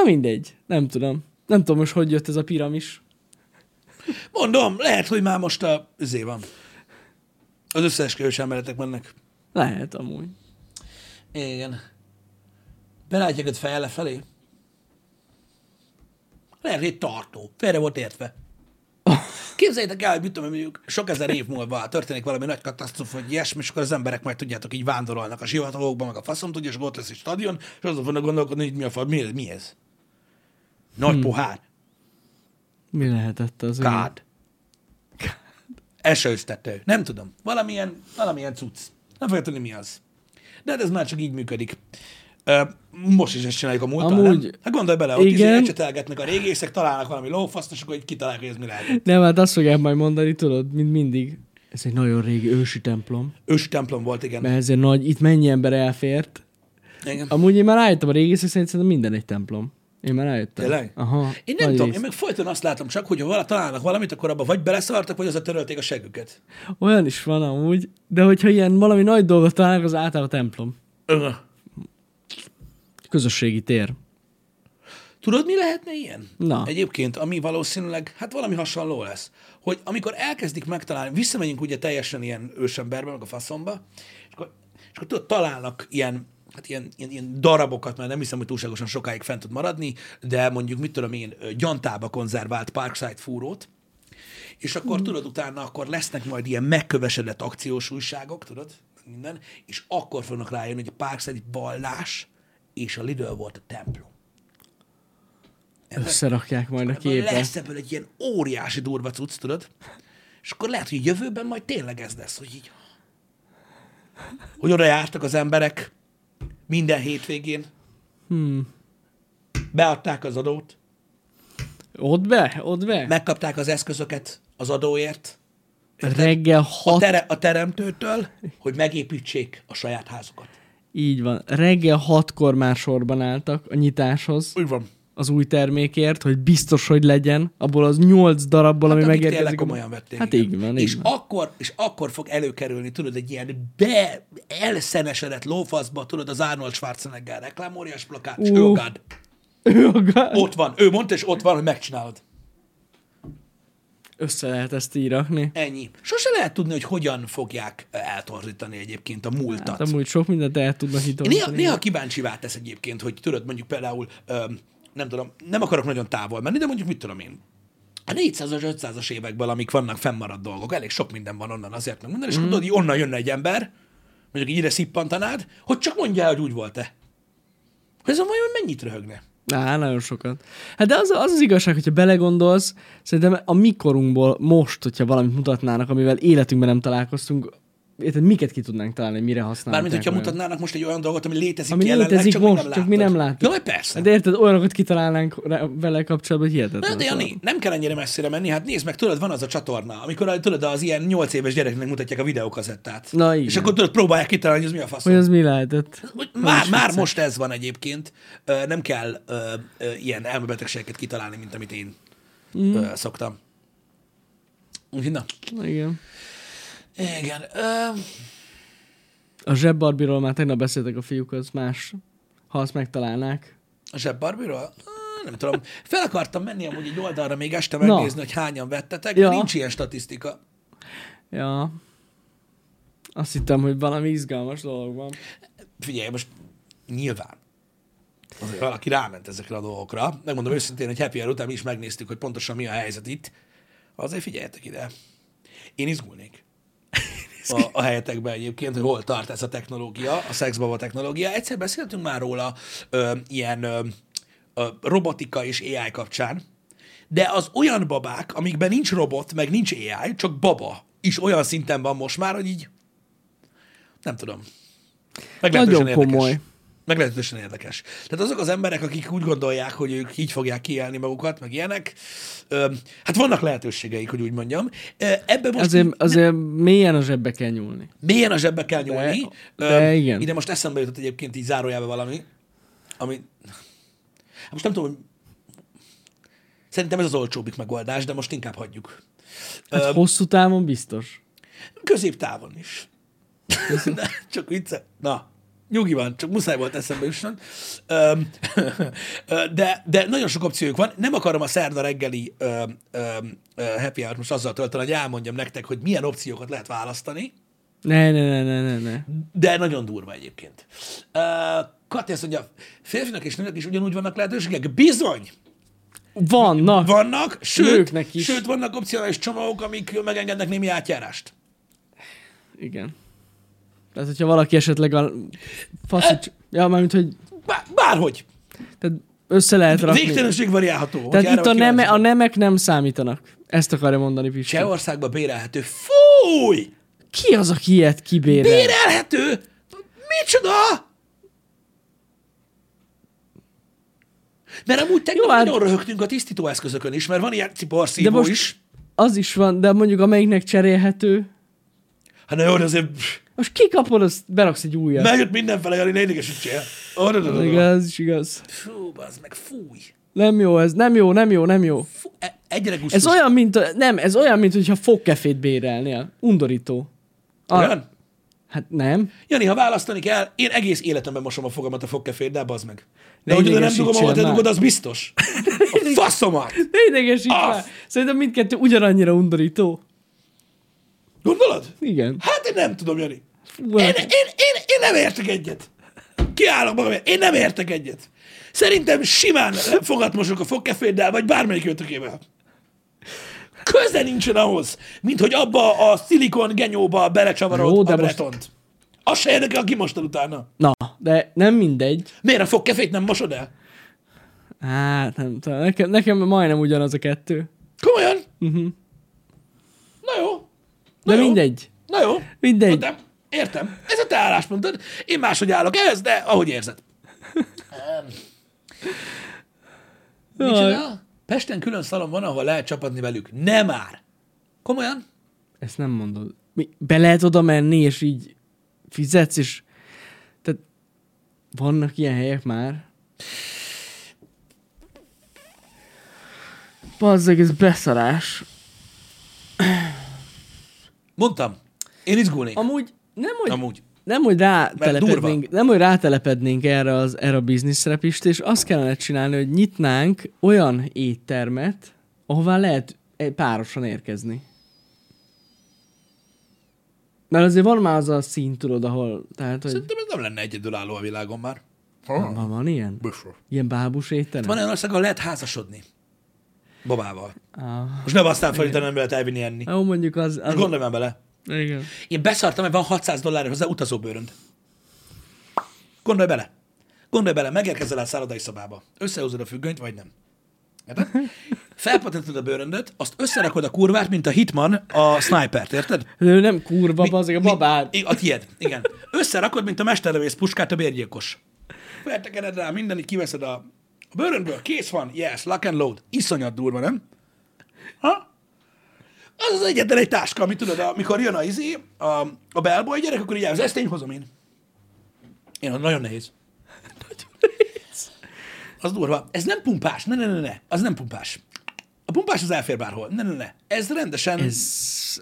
[SPEAKER 2] Na mindegy, nem tudom. Nem tudom most, hogy jött ez a piramis.
[SPEAKER 1] Mondom, lehet, hogy már most a zé van. Az összeesküvős elméletek mennek.
[SPEAKER 2] Lehet amúgy.
[SPEAKER 1] Igen. Belátják őt fejjel lefelé? Lehet, hogy egy tartó. Félre volt értve. Képzeljétek el, hogy mit tudom, mondjuk sok ezer év múlva történik valami nagy katasztrófa, vagy ilyesmi, és akkor az emberek majd tudjátok, így vándorolnak a sivatagokba, meg a faszom tudja, és ott lesz egy stadion, és azon fognak gondolkodni, hogy mi a fa, mi mi ez? Nagy hmm. pohár,
[SPEAKER 2] Mi lehetett az?
[SPEAKER 1] kád, esőztető, nem tudom, valamilyen, valamilyen cucc. Nem fogja tudni, mi az. De hát ez már csak így működik. Most is ezt csináljuk a múltan,
[SPEAKER 2] Amúgy-
[SPEAKER 1] nem? Hát gondolj bele, ott izé
[SPEAKER 2] Igen.
[SPEAKER 1] a régészek, találnak valami lófaszt, és akkor így kitalálják, hogy ez mi lehet.
[SPEAKER 2] Nem, hát azt fogják majd mondani, tudod, mint mindig. Ez egy nagyon régi ősi templom.
[SPEAKER 1] Ősi templom volt, igen.
[SPEAKER 2] Mert ezért nagy, itt mennyi ember elfért.
[SPEAKER 1] igen.
[SPEAKER 2] Amúgy én már rájöttem a régészek szerint szerintem minden egy templom. Én már rájöttem.
[SPEAKER 1] Tényleg?
[SPEAKER 2] Aha.
[SPEAKER 1] Én nem tudom,
[SPEAKER 2] rész.
[SPEAKER 1] én meg folyton azt látom csak, hogy ha vala találnak valamit, akkor abba vagy beleszartak, vagy az törölték a següket.
[SPEAKER 2] Olyan is van amúgy, de hogyha ilyen valami nagy dolgot találnak, az általában templom.
[SPEAKER 1] Ö.
[SPEAKER 2] Közösségi tér.
[SPEAKER 1] Tudod, mi lehetne ilyen?
[SPEAKER 2] Na.
[SPEAKER 1] Egyébként, ami valószínűleg, hát valami hasonló lesz, hogy amikor elkezdik megtalálni, visszamegyünk ugye teljesen ilyen ősemberbe, meg a faszomba, és akkor, és akkor tudod, találnak ilyen, hát ilyen, ilyen, ilyen darabokat, mert nem hiszem, hogy túlságosan sokáig fent tud maradni, de mondjuk, mit tudom én, gyantába konzervált Parkside fúrót, És akkor tudod, utána akkor lesznek majd ilyen megkövesedett akciós újságok, tudod, minden, és akkor fognak rájönni, hogy a Parkside egy vallás, és a Lidl volt a templom.
[SPEAKER 2] Összerakják majd a képet.
[SPEAKER 1] lesz ebből egy ilyen óriási durva cucc, tudod? És akkor lehet, hogy jövőben majd tényleg ez lesz, hogy így... Hogy oda jártak az emberek minden hétvégén,
[SPEAKER 2] Hmm.
[SPEAKER 1] beadták az adót,
[SPEAKER 2] Ott be? Ott be?
[SPEAKER 1] megkapták az eszközöket az adóért,
[SPEAKER 2] Reggel
[SPEAKER 1] a,
[SPEAKER 2] hat,
[SPEAKER 1] tere, a teremtőtől, hogy megépítsék a saját házukat.
[SPEAKER 2] így van, reggel hatkor már sorban álltak a nyitáshoz
[SPEAKER 1] Úgy van.
[SPEAKER 2] Az új termékért, hogy biztos, hogy legyen, abból az nyolc darabból, ami
[SPEAKER 1] Hát, tényleg
[SPEAKER 2] megérkezik.
[SPEAKER 1] komolyan vették.
[SPEAKER 2] Hát
[SPEAKER 1] igen.
[SPEAKER 2] így van,
[SPEAKER 1] és
[SPEAKER 2] így van.
[SPEAKER 1] Akkor, és akkor fog előkerülni, tudod, egy ilyen be, elszenesedett lófaszba, tudod, az Arnold Schwarzenegger reklám, óriás plakát, és
[SPEAKER 2] Ú.
[SPEAKER 1] ő a.
[SPEAKER 2] Ő a
[SPEAKER 1] Ott van. Ő mondta, és ott van, hogy megcsinálod.
[SPEAKER 2] Össze lehet ezt így rakni.
[SPEAKER 1] Ennyi. Sose lehet tudni, hogy hogyan fogják eltorzítani egyébként a múltat.
[SPEAKER 2] Hát amúgy sok mindent el tudnak
[SPEAKER 1] Néha,
[SPEAKER 2] hitolni.
[SPEAKER 1] néha kíváncsivá tesz egyébként, hogy tudod, mondjuk például, öm, nem tudom, nem akarok nagyon távol menni, de mondjuk mit tudom én, a 400-as, 500-as évekből, amik vannak fennmaradt dolgok, elég sok minden van onnan azért meg minden, és mm. tudod, hogy onnan jönne egy ember, mondjuk így ide szippantanád, hogy csak mondja hogy úgy volt-e. Hogy ezen vajon mennyit röhögne?
[SPEAKER 2] Á, nagyon sokat. Hát de az, az az igazság, hogyha belegondolsz, szerintem a mikorunkból most, hogyha valamit mutatnának, amivel életünkben nem találkoztunk, érted, miket ki tudnánk találni, mire használják.
[SPEAKER 1] Mármint, hogyha mutatnának most egy olyan dolgot, ami létezik
[SPEAKER 2] Ami
[SPEAKER 1] jelenleg,
[SPEAKER 2] létezik
[SPEAKER 1] csak
[SPEAKER 2] most,
[SPEAKER 1] mi nem
[SPEAKER 2] csak mi nem látjuk.
[SPEAKER 1] Ja, majd persze.
[SPEAKER 2] De érted, olyanokat kitalálnánk vele kapcsolatban, hogy hihetetlen.
[SPEAKER 1] Na, de Jani, nem kell ennyire messzire menni, hát nézd meg, tudod, van az a csatorna, amikor tudod, az ilyen 8 éves gyereknek mutatják a videókazettát.
[SPEAKER 2] Na, igen.
[SPEAKER 1] És akkor tudod, próbálják kitalálni, hogy ez mi a fasz.
[SPEAKER 2] Hogy az mi lehetett?
[SPEAKER 1] Már, már most ez van egyébként. Nem kell ö, ö, ilyen elmebetegségeket kitalálni, mint amit én mm. ö, szoktam. Úgyhogy na.
[SPEAKER 2] Igen.
[SPEAKER 1] Igen. Ö,
[SPEAKER 2] A zsebbarbiról már tegnap beszéltek a fiúk, az más, ha azt megtalálnák.
[SPEAKER 1] a zsebbarbiról? Nem tudom. Fel akartam menni amúgy egy oldalra még este
[SPEAKER 2] Na.
[SPEAKER 1] megnézni, hogy hányan vettetek,
[SPEAKER 2] Ja.
[SPEAKER 1] de nincs ilyen statisztika.
[SPEAKER 2] Ja. Azt hittem, hogy valami izgalmas dolog van.
[SPEAKER 1] Figyelj, most nyilván azért valaki ráment ezekre a dolgokra. Megmondom őszintén, hogy Happy Hour után mi is megnéztük, hogy pontosan mi a helyzet itt. Azért figyeljetek ide. Én izgulnék. A, a helyetekben egyébként, hogy hol tart ez a technológia, a szexbaba technológia. Egyszer beszéltünk már róla ö, ilyen ö, ö, robotika és AI kapcsán, de az olyan babák, amikben nincs robot, meg nincs AI, csak baba, is olyan szinten van most már, hogy így nem tudom.
[SPEAKER 2] Nagyon
[SPEAKER 1] érdekes.
[SPEAKER 2] komoly.
[SPEAKER 1] Meglehetősen érdekes. Tehát azok az emberek, akik úgy gondolják, hogy ők így fogják kielni magukat, meg ilyenek, hát vannak lehetőségeik, hogy úgy mondjam. Ö, Ebben most
[SPEAKER 2] Azért, azért mélyen a zsebbe kell nyúlni.
[SPEAKER 1] mélyen a zsebbe kell nyúlni.
[SPEAKER 2] de
[SPEAKER 1] Ö,
[SPEAKER 2] igen.
[SPEAKER 1] Ide most eszembe jutott egyébként így zárójelbe valami, ami... Hát most nem tudom, hogy... Szerintem ez az olcsóbbik megoldás, de most inkább hagyjuk.
[SPEAKER 2] Hát
[SPEAKER 1] Ö,
[SPEAKER 2] hosszú távon biztos.
[SPEAKER 1] Középtávon is. [laughs] De csak vicce. Na, nyugi van, csak muszáj volt eszembe jusson. [laughs] De, de nagyon sok opciójuk van. Nem akarom a szerda reggeli happy hour most azzal tölteni, hogy elmondjam nektek, hogy milyen opciókat lehet választani,
[SPEAKER 2] Ne, ne, ne, ne, ne, ne.
[SPEAKER 1] de nagyon durva egyébként. Kati azt mondja, férfinak és nőnek is ugyanúgy vannak lehetőségek. Bizony!
[SPEAKER 2] Vannak.
[SPEAKER 1] Vannak, sőt,
[SPEAKER 2] Nőknek is.
[SPEAKER 1] sőt vannak opcionális csomagok, amik megengednek némi átjárást.
[SPEAKER 2] Igen. Tehát, hogyha valaki esetleg a faszics... Ja, mármint, hogy
[SPEAKER 1] Bár, bárhogy.
[SPEAKER 2] tehát össze lehet rakni.
[SPEAKER 1] Végtelenség variálható.
[SPEAKER 2] Tehát itt a, neme, a nemek nem számítanak. Ezt akarja mondani Pisti.
[SPEAKER 1] Csehországban bérelhető. Fúj!
[SPEAKER 2] Ki az, aki ilyet kibérel?
[SPEAKER 1] Bérelhető? Micsoda? Mert amúgy tegnap
[SPEAKER 2] Jó, hát-
[SPEAKER 1] nagyon röhögtünk a tisztítóeszközökön is, mert van ilyen ciporszívó
[SPEAKER 2] De most-
[SPEAKER 1] is.
[SPEAKER 2] Az is van, de mondjuk amelyiknek cserélhető.
[SPEAKER 1] Hát na jó, de azért
[SPEAKER 2] Most kikapod, azt beraksz egy újat.
[SPEAKER 1] megjött mindenfele, Jani, ne idegesítsél.
[SPEAKER 2] Igaz, is igaz.
[SPEAKER 1] Fú, bazd meg, fúj.
[SPEAKER 2] Nem jó ez, nem jó, nem jó, nem jó.
[SPEAKER 1] Fú, e- egyre gusztus.
[SPEAKER 2] Ez olyan, mint, nem, ez olyan, mint hogyha fogkefét bérelnél. Undorító. A,
[SPEAKER 1] Olyan?
[SPEAKER 2] hát nem.
[SPEAKER 1] Jani, ha választani kell, én egész életemben mosom a fogamat a fogkeféddel, bazd meg. De hogy nem dugom, ahol te dugod, az biztos. [laughs] A faszomat.
[SPEAKER 2] Ne idegesíts már. Szerintem mindkettő ugyanannyira undorító.
[SPEAKER 1] Gondolod?
[SPEAKER 2] Igen.
[SPEAKER 1] Hát én nem tudom, Jani. Én, én, én, én nem értek egyet. Kiállok magam, én nem értek egyet. Szerintem simán fogatmosok a fogkeféddel, vagy bármelyik ötökével. Köze nincsen ahhoz, mint hogy abba a szilikon genyóba belecsavarod
[SPEAKER 2] Jó,
[SPEAKER 1] a
[SPEAKER 2] de most-
[SPEAKER 1] bretont. Az se érdekel, aki mostad utána.
[SPEAKER 2] Na, de nem mindegy.
[SPEAKER 1] Miért a fogkefét nem mosod el?
[SPEAKER 2] Hát, nem tudom. Nekem, nekem majdnem ugyanaz a kettő.
[SPEAKER 1] Komolyan? Uh-huh. Na jó. Na
[SPEAKER 2] De
[SPEAKER 1] jó.
[SPEAKER 2] mindegy.
[SPEAKER 1] Na jó.
[SPEAKER 2] Mindegy.
[SPEAKER 1] Értem. Értem. Ez a te álláspontod. Én máshogy állok ehhez, de ahogy érzed. Em. Micsoda? Pesten külön szalon van, ahol lehet csapatni velük. Nem már. Komolyan?
[SPEAKER 2] Ezt nem mondod. Mi, be lehet oda menni, és így fizetsz, és tehát vannak ilyen helyek már. Bazzeg, ez beszarás.
[SPEAKER 1] Mondtam. Én izgulnék.
[SPEAKER 2] Amúgy nem, hogy,
[SPEAKER 1] Amúgy.
[SPEAKER 2] nem, hogy rátelepednénk, nem, hogy rátelepednénk erre, az, erre a bizniszre, Pisti, és azt kellene csinálni, hogy nyitnánk olyan éttermet, ahová lehet egy- párosan érkezni. Mert azért van már az a szín, tudod, ahol, tehát, hogy
[SPEAKER 1] Szerintem ez nem lenne egyedülálló a világon már.
[SPEAKER 2] van, van ilyen?
[SPEAKER 1] Büszös.
[SPEAKER 2] Ilyen bábus étterem?
[SPEAKER 1] Van olyan ország, ahol lehet házasodni. Babával.
[SPEAKER 2] Ah.
[SPEAKER 1] Most nem aztán felíteni, nem lehet elvinni enni.
[SPEAKER 2] Jó, mondjuk az... az
[SPEAKER 1] Gondolj már bele.
[SPEAKER 2] Igen.
[SPEAKER 1] Én beszartam, mert van 600 dollár hozzá utazóbőrönd. Gondolj bele. Gondolj bele, megérkezel a szállodai szobába. Összehozod a függönyt, vagy nem. Érted? Felpatented a bőröndöt, azt összerakod a kurvát, mint a Hitman a snipert, érted?
[SPEAKER 2] Ő nem kurva, bazzeg, a babád.
[SPEAKER 1] Mi, a tied, igen. Összerakod, mint a mesterlövész puskát a bérgyilkos. Feltekered rá mindenit, kiveszed a a bőröndből, kész van, yes, lock and load. Iszonyat durva, nem? Ha? Az az egyetlen egy táska, amit tudod, amikor jön a izé, a, a bellboy gyerek, akkor így állsz, ezt én hozom én. Én, nagyon nehéz. Az durva. Ez nem pumpás, ne, ne, ne, ne. Az nem pumpás. A pumpás az elfér bárhol. Ne, ne, ne. Ez rendesen...
[SPEAKER 2] Ez,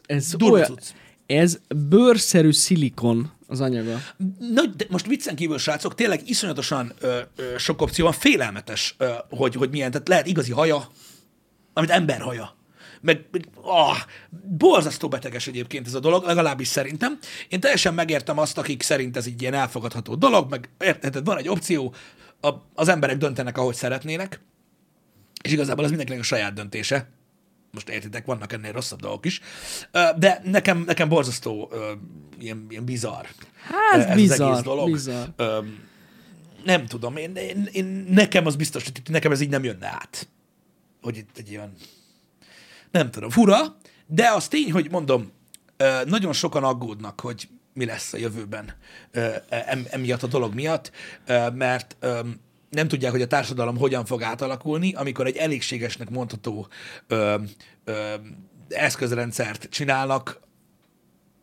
[SPEAKER 2] ez
[SPEAKER 1] Durva
[SPEAKER 2] olyan,
[SPEAKER 1] cucc.
[SPEAKER 2] ez bőrszerű szilikon az anyaga.
[SPEAKER 1] Na, de most viccen kívül, srácok, tényleg iszonyatosan ö, ö, sok opció van, félelmetes, ö, hogy, hogy milyen, tehát lehet igazi haja, amit ember haja. Meg, ah, borzasztó beteges egyébként ez a dolog, legalábbis szerintem. Én teljesen megértem azt, akik szerint ez így ilyen elfogadható dolog, meg érted, van egy opció, a, az emberek döntenek, ahogy szeretnének, és igazából ez mindenkinek a saját döntése. Most értitek, vannak ennél rosszabb dolgok is. De nekem, nekem borzasztó ilyen, ilyen bizarr.
[SPEAKER 2] Hát,
[SPEAKER 1] ez az
[SPEAKER 2] bizarr,
[SPEAKER 1] egész dolog.
[SPEAKER 2] bizarr.
[SPEAKER 1] Nem tudom, én, én, én, nekem az biztos, hogy nekem ez így nem jönne át. Hogy itt egy ilyen, nem tudom, fura, de az tény, hogy mondom, nagyon sokan aggódnak, hogy mi lesz a jövőben em, emiatt a dolog miatt, mert nem tudják, hogy a társadalom hogyan fog átalakulni, amikor egy elégségesnek mondható ö, ö, eszközrendszert csinálnak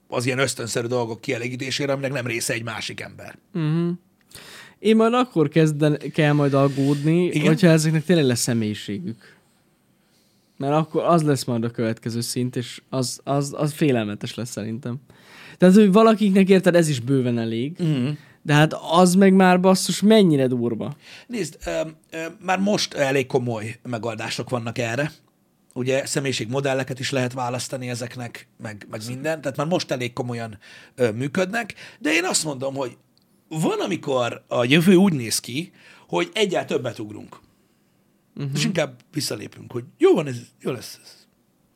[SPEAKER 1] az ilyen ösztönszerű dolgok kielégítésére, aminek nem része egy másik ember.
[SPEAKER 2] Én majd akkor kezden, kell majd aggódni?
[SPEAKER 1] Igen?
[SPEAKER 2] hogyha ezeknek tényleg lesz személyiségük. Mert akkor az lesz majd a következő szint, és az, az, az félelmetes lesz szerintem. Tehát, hogy valakiknek érted, ez is bőven elég, mm. de hát az meg már basszus mennyire durva.
[SPEAKER 1] Nézd, ö, ö, már most elég komoly megoldások vannak erre. Ugye személyiségmodelleket is lehet választani ezeknek, meg, meg minden, tehát már most elég komolyan ö, működnek, de én azt mondom, hogy van, amikor a jövő úgy néz ki, hogy egyáltalán többet ugrunk. Uh-huh. És inkább visszalépünk, hogy jó van, ez jó lesz ez.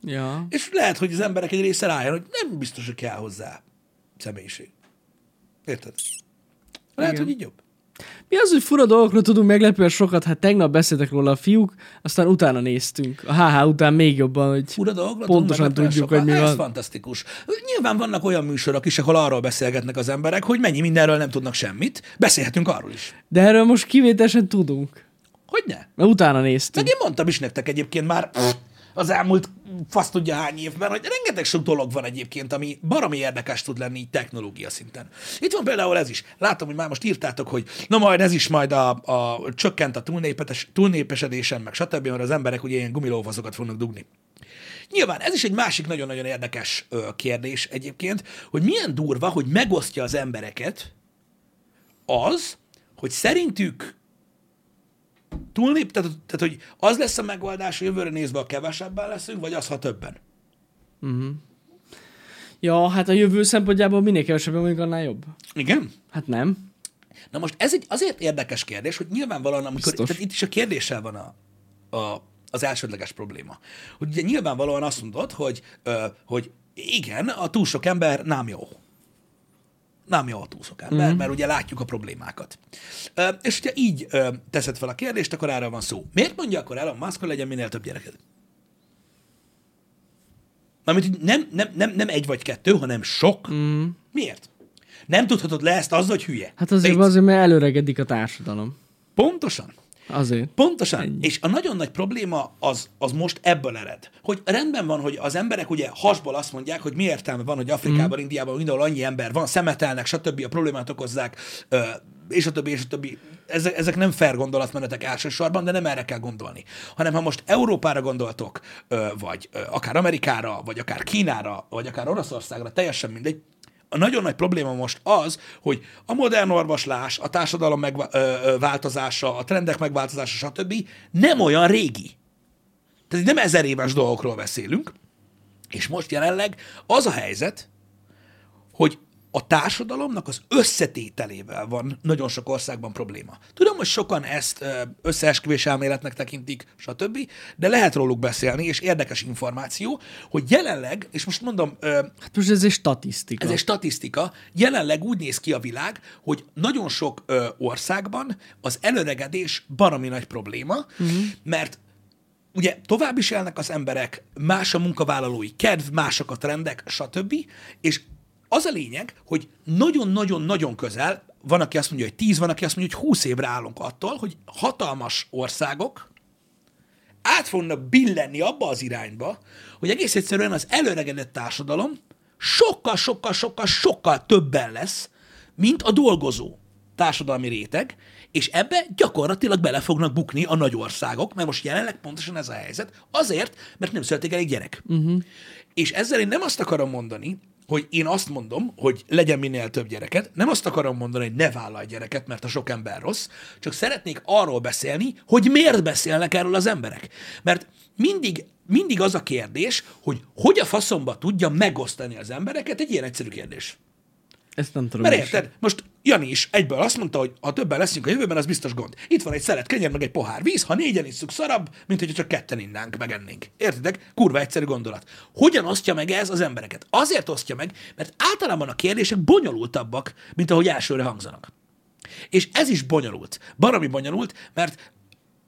[SPEAKER 2] Ja.
[SPEAKER 1] És lehet, hogy az emberek egy része rájön, hogy nem biztos, hogy kell hozzá személyiség. Érted? Lehet,
[SPEAKER 2] Igen.
[SPEAKER 1] hogy így jobb.
[SPEAKER 2] Mi az, hogy fura dolgokról tudunk meglepően sokat? Hát tegnap beszéltek róla a fiúk, aztán utána néztünk. A HH után még jobban, hogy
[SPEAKER 1] fura
[SPEAKER 2] pontosan tudjuk,
[SPEAKER 1] sokat.
[SPEAKER 2] hogy mi
[SPEAKER 1] Ez
[SPEAKER 2] van.
[SPEAKER 1] fantasztikus. Nyilván vannak olyan műsorok is, ahol arról beszélgetnek az emberek, hogy mennyi mindenről nem tudnak semmit. Beszélhetünk arról is.
[SPEAKER 2] De erről most kivételesen tudunk.
[SPEAKER 1] Hogy ne?
[SPEAKER 2] Mert utána néztünk.
[SPEAKER 1] Meg én mondtam is nektek egyébként már az elmúlt fasz tudja hány évben, hogy rengeteg sok dolog van egyébként, ami baromi érdekes tud lenni így technológia szinten. Itt van például ez is. Látom, hogy már most írtátok, hogy na majd ez is majd a, a csökkent a túlnépes, túlnépesedésen, meg stb., mert az emberek ugye ilyen gumilófazokat fognak dugni. Nyilván ez is egy másik nagyon-nagyon érdekes ö, kérdés egyébként, hogy milyen durva, hogy megosztja az embereket az, hogy szerintük túlnép, tehát, tehát hogy az lesz a megoldás, hogy jövőre nézve a kevesebben leszünk, vagy az, ha többen.
[SPEAKER 2] Ja, hát a jövő szempontjából minél kevesebben mondjuk, annál jobb.
[SPEAKER 1] Igen?
[SPEAKER 2] Hát nem.
[SPEAKER 1] Na most ez egy azért érdekes kérdés, hogy nyilvánvalóan, amikor,
[SPEAKER 2] Biztos.
[SPEAKER 1] tehát itt is a kérdéssel van a, a, az elsődleges probléma. Hogy ugye nyilvánvalóan azt mondod, hogy, ö, hogy igen, a túl sok ember nem jó. Nem jó a túl sok ember, mm-hmm. mert ugye látjuk a problémákat. Ö, és hogyha így ö, teszed fel a kérdést, akkor erről van szó. Miért mondja akkor Elon Musk, hogy legyen minél több gyereked? Mármint nem, nem, nem, nem egy vagy kettő, hanem sok. Mm. Miért? Nem tudhatod le ezt azzal, hogy hülye.
[SPEAKER 2] Hát azért,
[SPEAKER 1] Légy-
[SPEAKER 2] azért, mert előregedik a társadalom.
[SPEAKER 1] Pontosan.
[SPEAKER 2] Azért.
[SPEAKER 1] Pontosan. Ennyi. És a nagyon nagy probléma az, az most ebből ered. Hogy rendben van, hogy az emberek ugye hasból azt mondják, hogy mi értelme van, hogy Afrikában, mm. Indiában mindenhol annyi ember van, szemetelnek, stb. a problémát okozzák, és a többi, és a többi. Ezek, ezek nem fair gondolatmenetek elsősorban, de nem erre kell gondolni. Hanem ha most Európára gondoltok, vagy akár Amerikára, vagy akár Kínára, vagy akár Oroszországra, teljesen mindegy, a nagyon nagy probléma most az, hogy a modern orvoslás, a társadalom megváltozása, a trendek megváltozása, stb. nem olyan régi. Tehát nem ezer éves dolgokról beszélünk, és most jelenleg az a helyzet, hogy a társadalomnak az összetételével van nagyon sok országban probléma. Tudom, hogy sokan ezt összeesküvés elméletnek tekintik, stb., de lehet róluk beszélni, és érdekes információ, hogy jelenleg, és most mondom,
[SPEAKER 2] Hát most ez egy statisztika.
[SPEAKER 1] ez egy statisztika, jelenleg úgy néz ki a világ, hogy nagyon sok országban az előregedés baromi nagy probléma, uh-huh. mert ugye tovább is élnek az emberek, más a munkavállalói kedv, mások a trendek, stb. És az a lényeg, hogy nagyon-nagyon-nagyon közel, van, aki azt mondja, hogy 10, van, aki azt mondja, hogy 20 évre állunk attól, hogy hatalmas országok át fognak billenni abba az irányba, hogy egész egyszerűen az előregedett társadalom sokkal, sokkal, sokkal, sokkal többen lesz, mint a dolgozó társadalmi réteg, és ebbe gyakorlatilag bele fognak bukni a nagy országok, mert most jelenleg pontosan ez a helyzet, azért, mert nem születik elég gyerek. Uh-huh. És ezzel én nem azt akarom mondani, hogy én azt mondom, hogy legyen minél több gyereket, nem azt akarom mondani, hogy ne vállalj gyereket, mert a sok ember rossz, csak szeretnék arról beszélni, hogy miért beszélnek erről az emberek. Mert mindig, mindig az a kérdés, hogy hogy a faszomba tudja megosztani az embereket, egy ilyen egyszerű kérdés.
[SPEAKER 2] Ezt nem tudom.
[SPEAKER 1] Mert érted, most Jani is egyből azt mondta, hogy ha többen leszünk a jövőben, az biztos gond. Itt van egy szelet kenyér, meg egy pohár víz, ha négyen isszuk szarabb, mint hogyha csak ketten innánk, megennénk. Értitek? Kurva egyszerű gondolat. Hogyan osztja meg ez az embereket? Azért osztja meg, mert általában a kérdések bonyolultabbak, mint ahogy elsőre hangzanak. És ez is bonyolult. Baromi bonyolult, mert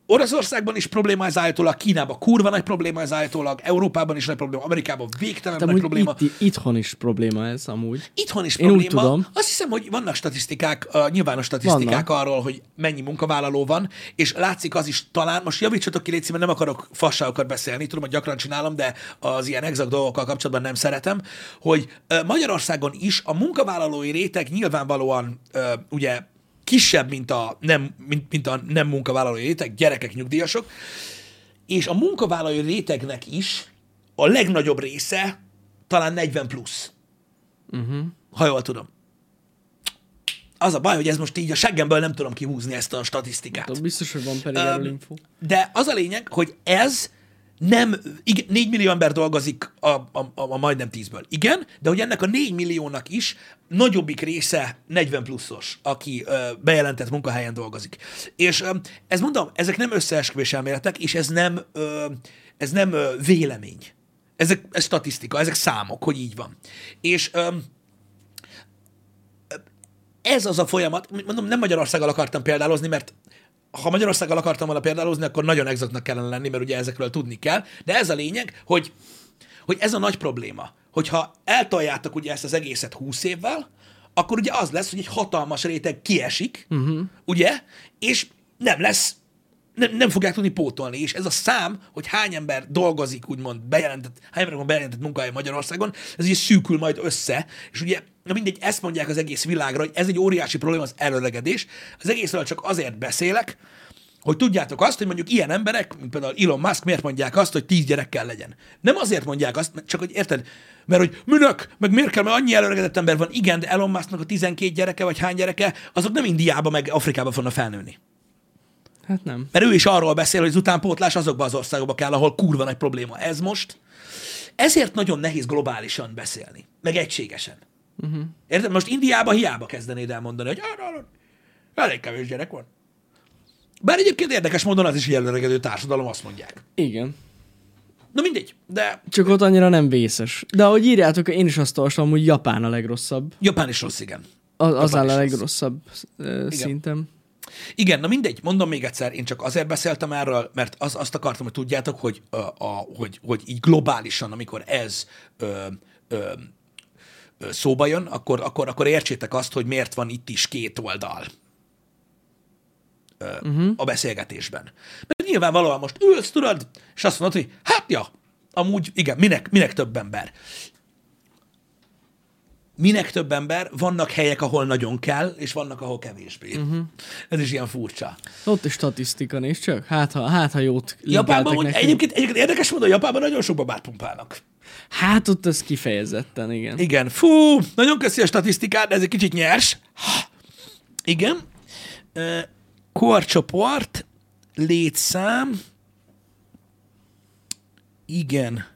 [SPEAKER 1] Oroszországban is probléma ez állítólag, Kínában kurva nagy probléma ez állítólag, Európában is nagy probléma, Amerikában végtelen
[SPEAKER 2] De
[SPEAKER 1] nagy probléma.
[SPEAKER 2] itt, itthon is probléma ez amúgy.
[SPEAKER 1] Itthon is
[SPEAKER 2] Én úgy
[SPEAKER 1] probléma.
[SPEAKER 2] tudom.
[SPEAKER 1] Azt hiszem, hogy vannak statisztikák, uh, nyilvános statisztikák
[SPEAKER 2] Vannak.
[SPEAKER 1] arról, hogy mennyi munkavállaló van, és látszik az is talán, most javítsatok ki, szíves, mert nem akarok fasságokat beszélni, tudom, hogy gyakran csinálom, de az ilyen exakt dolgokkal kapcsolatban nem szeretem, hogy uh, Magyarországon is a munkavállalói réteg nyilvánvalóan uh, ugye kisebb, mint a nem, mint, mint a nem munkavállalói réteg, gyerekek, nyugdíjasok, és a munkavállalói rétegnek is a legnagyobb része talán 40 plusz
[SPEAKER 2] Uh-huh.
[SPEAKER 1] ha jól tudom. Az a baj, hogy ez most így a seggemből nem tudom kihúzni ezt a statisztikát.
[SPEAKER 2] Tudom, biztos, hogy van pedig erről info.
[SPEAKER 1] De az a lényeg, hogy ez nem, igen, 4 millió ember dolgozik a, a, a, a majdnem 10-ből. Igen, de hogy ennek a 4 milliónak is nagyobbik része 40 pluszos, aki ö, bejelentett munkahelyen dolgozik. És ö, ez mondom, ezek nem összeesküvés elméletek, és ez nem, ö, ez nem ö, vélemény. Ezek ez statisztika, ezek számok, hogy így van. És ö, ez az a folyamat, mondom, nem Magyarországgal akartam példálozni, mert ha Magyarországgal akartam volna példálozni, akkor nagyon exaktnak kellene lenni, mert ugye ezekről tudni kell. De ez a lényeg, hogy, hogy ez a nagy probléma, hogyha eltoljátok ugye ezt az egészet 20 évvel, akkor ugye az lesz, hogy egy hatalmas réteg kiesik, uh-huh. ugye, és nem lesz nem, nem fogják tudni pótolni, és ez a szám, hogy hány ember dolgozik, úgymond bejelentett, hány ember van bejelentett munkahely Magyarországon, ez ugye szűkül majd össze, és ugye, na mindegy, ezt mondják az egész világra, hogy ez egy óriási probléma, az előregedés. Az egészről csak azért beszélek, hogy tudjátok azt, hogy mondjuk ilyen emberek, mint például Elon Musk, miért mondják azt, hogy tíz gyerekkel legyen. Nem azért mondják azt, mert csak hogy érted, mert hogy minek, meg miért kell, mert annyi előregedett ember van. Igen, de Elon Musknak a 12 gyereke, vagy hány gyereke, azok nem Indiába, meg Afrikába fognak felnőni.
[SPEAKER 2] Hát nem.
[SPEAKER 1] Mert ő is arról beszél, hogy az utánpótlás azokba az országokba kell, ahol kurva nagy probléma ez most. Ezért nagyon nehéz globálisan beszélni, meg egységesen. Uh-huh. Érted? Most Indiába hiába kezdenéd elmondani, hogy "Ah, ah, ah, elég kevés gyerek van. Bár egyébként érdekes módon az is jelenlegedő társadalom, azt mondják.
[SPEAKER 2] Igen.
[SPEAKER 1] Na mindegy, de
[SPEAKER 2] Csak ott annyira nem vészes. De ahogy írjátok, én is azt olvasom, hogy Japán a legrosszabb.
[SPEAKER 1] Japán is rossz, igen.
[SPEAKER 2] Az, az áll a
[SPEAKER 1] rossz.
[SPEAKER 2] legrosszabb ö, szintem.
[SPEAKER 1] Igen, na mindegy, mondom még egyszer, én csak azért beszéltem erről, mert az, azt akartam, hogy tudjátok, hogy, a, a, hogy, hogy így globálisan, amikor ez ö, ö, ö, szóba jön, akkor, akkor, akkor értsétek azt, hogy miért van itt is két oldal ö, uh-huh. a beszélgetésben. Mert nyilvánvalóan most ülsz, tudod, és azt mondod, hogy hát ja, amúgy igen, minek, minek több ember? Minek több ember, vannak helyek, ahol nagyon kell, és vannak, ahol kevésbé. Uh-huh. Ez is ilyen furcsa.
[SPEAKER 2] Ott is statisztika néz csak. Hát ha, hát, ha jót
[SPEAKER 1] Japánban,
[SPEAKER 2] nekünk.
[SPEAKER 1] egyébként, egyébként érdekes módon, Japánban nagyon sok babát pumpálnak.
[SPEAKER 2] Hát ott ez kifejezetten, igen.
[SPEAKER 1] Igen, fú, nagyon köszi a statisztikát, de ez egy kicsit nyers. Igen. Ö, Korcsoport, létszám. Igen.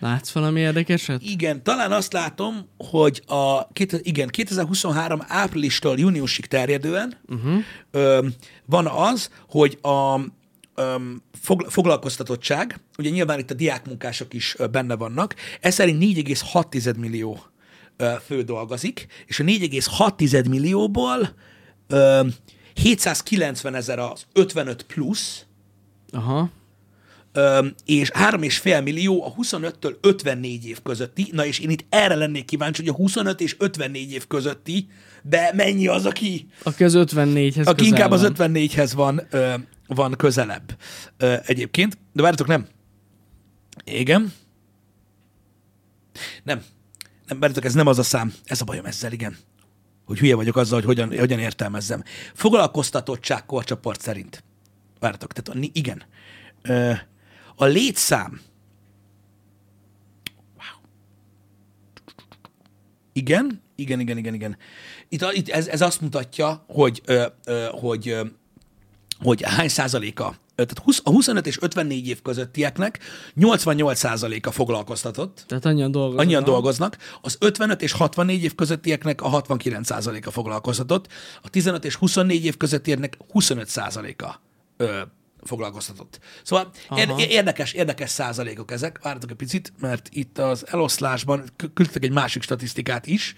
[SPEAKER 2] Látsz valami érdekeset?
[SPEAKER 1] Igen, talán azt látom, hogy a, két- igen, 2023 áprilistól júniusig terjedően uh-huh. ö, van az, hogy a ö, fog, foglalkoztatottság, ugye nyilván itt a diákmunkások is ö, benne vannak, ez szerint 4,6 millió ö, fő dolgozik, és a 4,6 millióból ö, 790 ezer az 55 plusz,
[SPEAKER 2] Aha.
[SPEAKER 1] És 3,5 millió a 25-től 54 év közötti. Na és én itt erre lennék kíváncsi, hogy a 25 és 54 év közötti, de mennyi az, aki,
[SPEAKER 2] Aki az 54-hez
[SPEAKER 1] aki inkább az
[SPEAKER 2] van.
[SPEAKER 1] 54-hez van, van közelebb egyébként. De várjatok, nem. Igen. Nem. Nem, várjatok, ez nem az a szám. Ez a bajom ezzel, igen. Hogy hülye vagyok azzal, hogy hogyan, hogyan értelmezzem. Foglalkoztatottság korcsoport szerint. Várjatok, tehát igen. Ö, a létszám. Wow. Igen, igen, igen, igen, igen. Itt, itt ez, ez azt mutatja, hogy, ö, ö, hogy, ö, hogy hány százaléka, tehát 20, a 25 és 54 év közöttieknek 88 százaléka foglalkoztatott,
[SPEAKER 2] Tehát annyian dolgoznak.
[SPEAKER 1] annyian dolgoznak, az 55 és 64 év közöttieknek a 69 százaléka foglalkoztatott, a 15 és 24 év közöttieknek 25 százaléka ö, foglalkoztatott. Szóval
[SPEAKER 2] Aha.
[SPEAKER 1] érdekes, érdekes százalékok ezek. Várjatok egy picit, mert itt az eloszlásban kü- küldtek egy másik statisztikát is.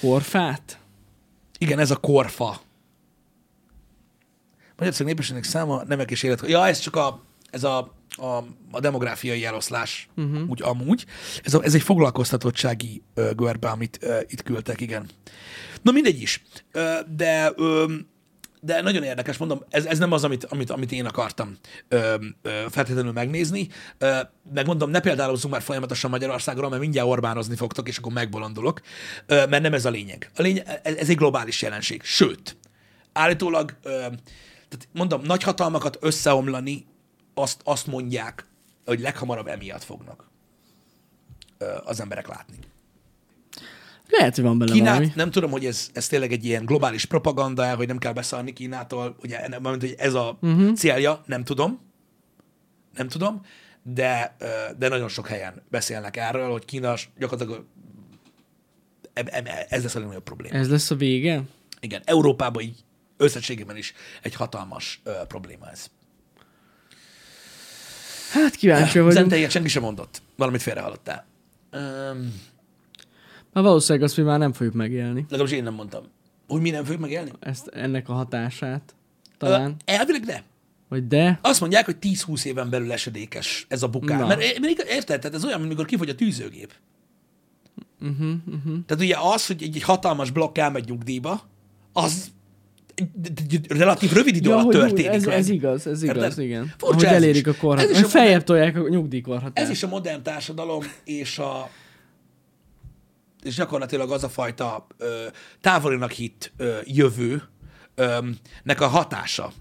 [SPEAKER 2] Korfát?
[SPEAKER 1] Igen, ez a korfa. Magyarország népességnek száma, nemek és élet. Ja, ez csak a, ez a, a, a demográfiai eloszlás, uh-huh. úgy amúgy. Ez, a, ez egy foglalkoztatottsági ö, görbe, amit ö, itt küldtek, igen. Na mindegy is. Ö, de, ö, de nagyon érdekes, mondom, ez, ez nem az, amit, amit, amit én akartam ö, ö, feltétlenül megnézni. Ö, megmondom, ne példálozzunk már folyamatosan Magyarországról, mert mindjárt Orbánozni fogtok, és akkor megbolondulok, ö, mert nem ez a lényeg. A lényeg ez, ez egy globális jelenség. Sőt, állítólag, ö, tehát mondom, nagy hatalmakat összeomlani, azt, azt mondják, hogy leghamarabb emiatt fognak ö, az emberek látni.
[SPEAKER 2] Lehet, hogy van bele
[SPEAKER 1] Kínát,
[SPEAKER 2] valami.
[SPEAKER 1] nem tudom, hogy ez, ez tényleg egy ilyen globális propaganda, hogy nem kell beszállni Kínától, ugye, nem- hogy ez a uh-huh. célja, nem tudom, nem tudom, de, de nagyon sok helyen beszélnek erről, hogy Kína gyakorlatilag e- e- ez lesz a legnagyobb probléma.
[SPEAKER 2] Ez lesz a vége?
[SPEAKER 1] Igen, Európában így összességében is egy hatalmas ö, probléma ez.
[SPEAKER 2] Hát kíváncsi vagyunk.
[SPEAKER 1] Zenteiget senki sem mondott. Valamit félrehallottál. Um,
[SPEAKER 2] Hát valószínűleg azt mi már nem fogjuk megélni.
[SPEAKER 1] legalábbis én nem mondtam. Hogy mi nem fogjuk megélni?
[SPEAKER 2] Ezt, ennek a hatását. Talán.
[SPEAKER 1] elvileg de.
[SPEAKER 2] Vagy de.
[SPEAKER 1] Azt mondják, hogy 10-20 éven belül esedékes ez a bukán.
[SPEAKER 2] Na.
[SPEAKER 1] Mert, mert igaz- érted? Tehát ez olyan, mint amikor kifogy a tűzőgép.
[SPEAKER 2] Uh-huh, uh-huh.
[SPEAKER 1] Tehát ugye az, hogy egy, egy hatalmas blokk elmegy nyugdíjba, az relatív rövid idő alatt
[SPEAKER 2] hogy
[SPEAKER 1] történik
[SPEAKER 2] ez,
[SPEAKER 1] meg.
[SPEAKER 2] ez igaz, ez igaz,
[SPEAKER 1] Érted?
[SPEAKER 2] igen.
[SPEAKER 1] Furcsa
[SPEAKER 2] Ahogy
[SPEAKER 1] ez
[SPEAKER 2] elérik
[SPEAKER 1] is.
[SPEAKER 2] a korhatárt.
[SPEAKER 1] Ez is a
[SPEAKER 2] Feljebb tolják a nyugdíjkorhatárt.
[SPEAKER 1] Ez is a modern társadalom, és a és gyakorlatilag az a fajta ö, távolinak hit ö, jövő nek a hatása.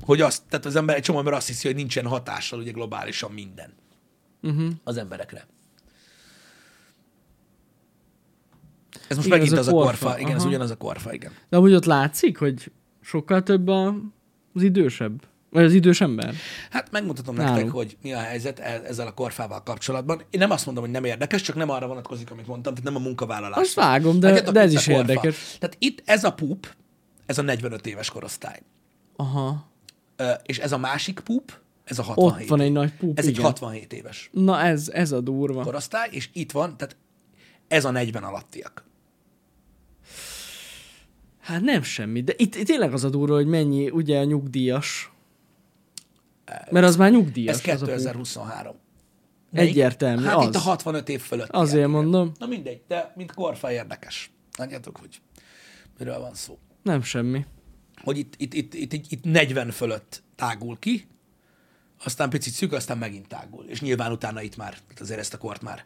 [SPEAKER 1] Hogy azt, tehát az ember, egy csomó ember azt hiszi, hogy nincsen hatással ugye globálisan minden
[SPEAKER 2] Uh-huh.
[SPEAKER 1] az emberekre. Ez most
[SPEAKER 2] Igen,
[SPEAKER 1] megint
[SPEAKER 2] ez
[SPEAKER 1] az a
[SPEAKER 2] korfa,
[SPEAKER 1] korfa. Igen, ez
[SPEAKER 2] aha.
[SPEAKER 1] ugyanaz a korfa, igen.
[SPEAKER 2] De amúgy ott látszik, hogy sokkal több a, az idősebb. Vagy az idős ember.
[SPEAKER 1] Hát megmutatom
[SPEAKER 2] Nálunk.
[SPEAKER 1] nektek, hogy mi a helyzet e- ezzel a korfával kapcsolatban. Én nem azt mondom, hogy nem érdekes, csak nem arra vonatkozik, amit mondtam, tehát nem a munkavállalás.
[SPEAKER 2] Azt vágom, de,
[SPEAKER 1] Látjátok,
[SPEAKER 2] de ez is
[SPEAKER 1] korfa.
[SPEAKER 2] érdekes.
[SPEAKER 1] Tehát itt ez a pup, ez a 45 éves korosztály.
[SPEAKER 2] Aha.
[SPEAKER 1] Ö, és ez a másik pup, ez a 67.
[SPEAKER 2] Ott van egy nagy pup,
[SPEAKER 1] Ez egy
[SPEAKER 2] igen.
[SPEAKER 1] 67 éves
[SPEAKER 2] Na ez, ez a durva.
[SPEAKER 1] korosztály, és itt van, tehát ez a 40 alattiak.
[SPEAKER 2] Hát nem semmi, de itt, itt tényleg az a durva, hogy mennyi ugye a nyugdíjas. Mert az már nyugdíjas.
[SPEAKER 1] Ez
[SPEAKER 2] az a pup.
[SPEAKER 1] 2023.
[SPEAKER 2] Egyértelmű,
[SPEAKER 1] Hát
[SPEAKER 2] az.
[SPEAKER 1] itt a 65 év fölött.
[SPEAKER 2] Azért mondom.
[SPEAKER 1] Na mindegy, de mint korfa érdekes. Látjátok, hogy miről van szó.
[SPEAKER 2] Nem semmi.
[SPEAKER 1] Hogy itt, itt, itt, itt, itt, itt 40 fölött tágul ki, aztán picit szűk, aztán megint tágul. És nyilván utána itt már, azért ezt a kort már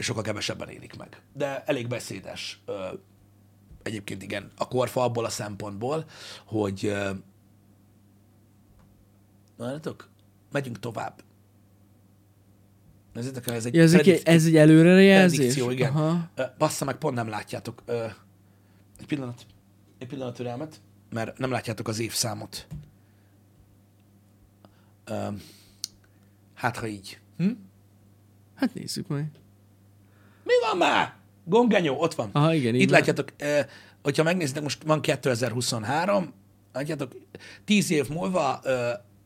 [SPEAKER 1] sokkal kevesebben élik meg. De elég beszédes. Egyébként igen, a korfa abból a szempontból, hogy ö, Várjátok, megyünk tovább. Nézzétek el, ez egy,
[SPEAKER 2] Ja, ez,
[SPEAKER 1] predikt-
[SPEAKER 2] ez egy előrejelzés?
[SPEAKER 1] igen.
[SPEAKER 2] Aha.
[SPEAKER 1] Bassza meg, pont nem látjátok. Egy pillanat. Egy pillanat türelmet, mert nem látjátok az évszámot. Hát, ha így. Hm?
[SPEAKER 2] Hát nézzük meg.
[SPEAKER 1] Mi van már? Gongenyó, ott van.
[SPEAKER 2] Aha, igen,
[SPEAKER 1] Itt látjátok, hogyha megnézitek, most van 2023, látjátok, 10 év múlva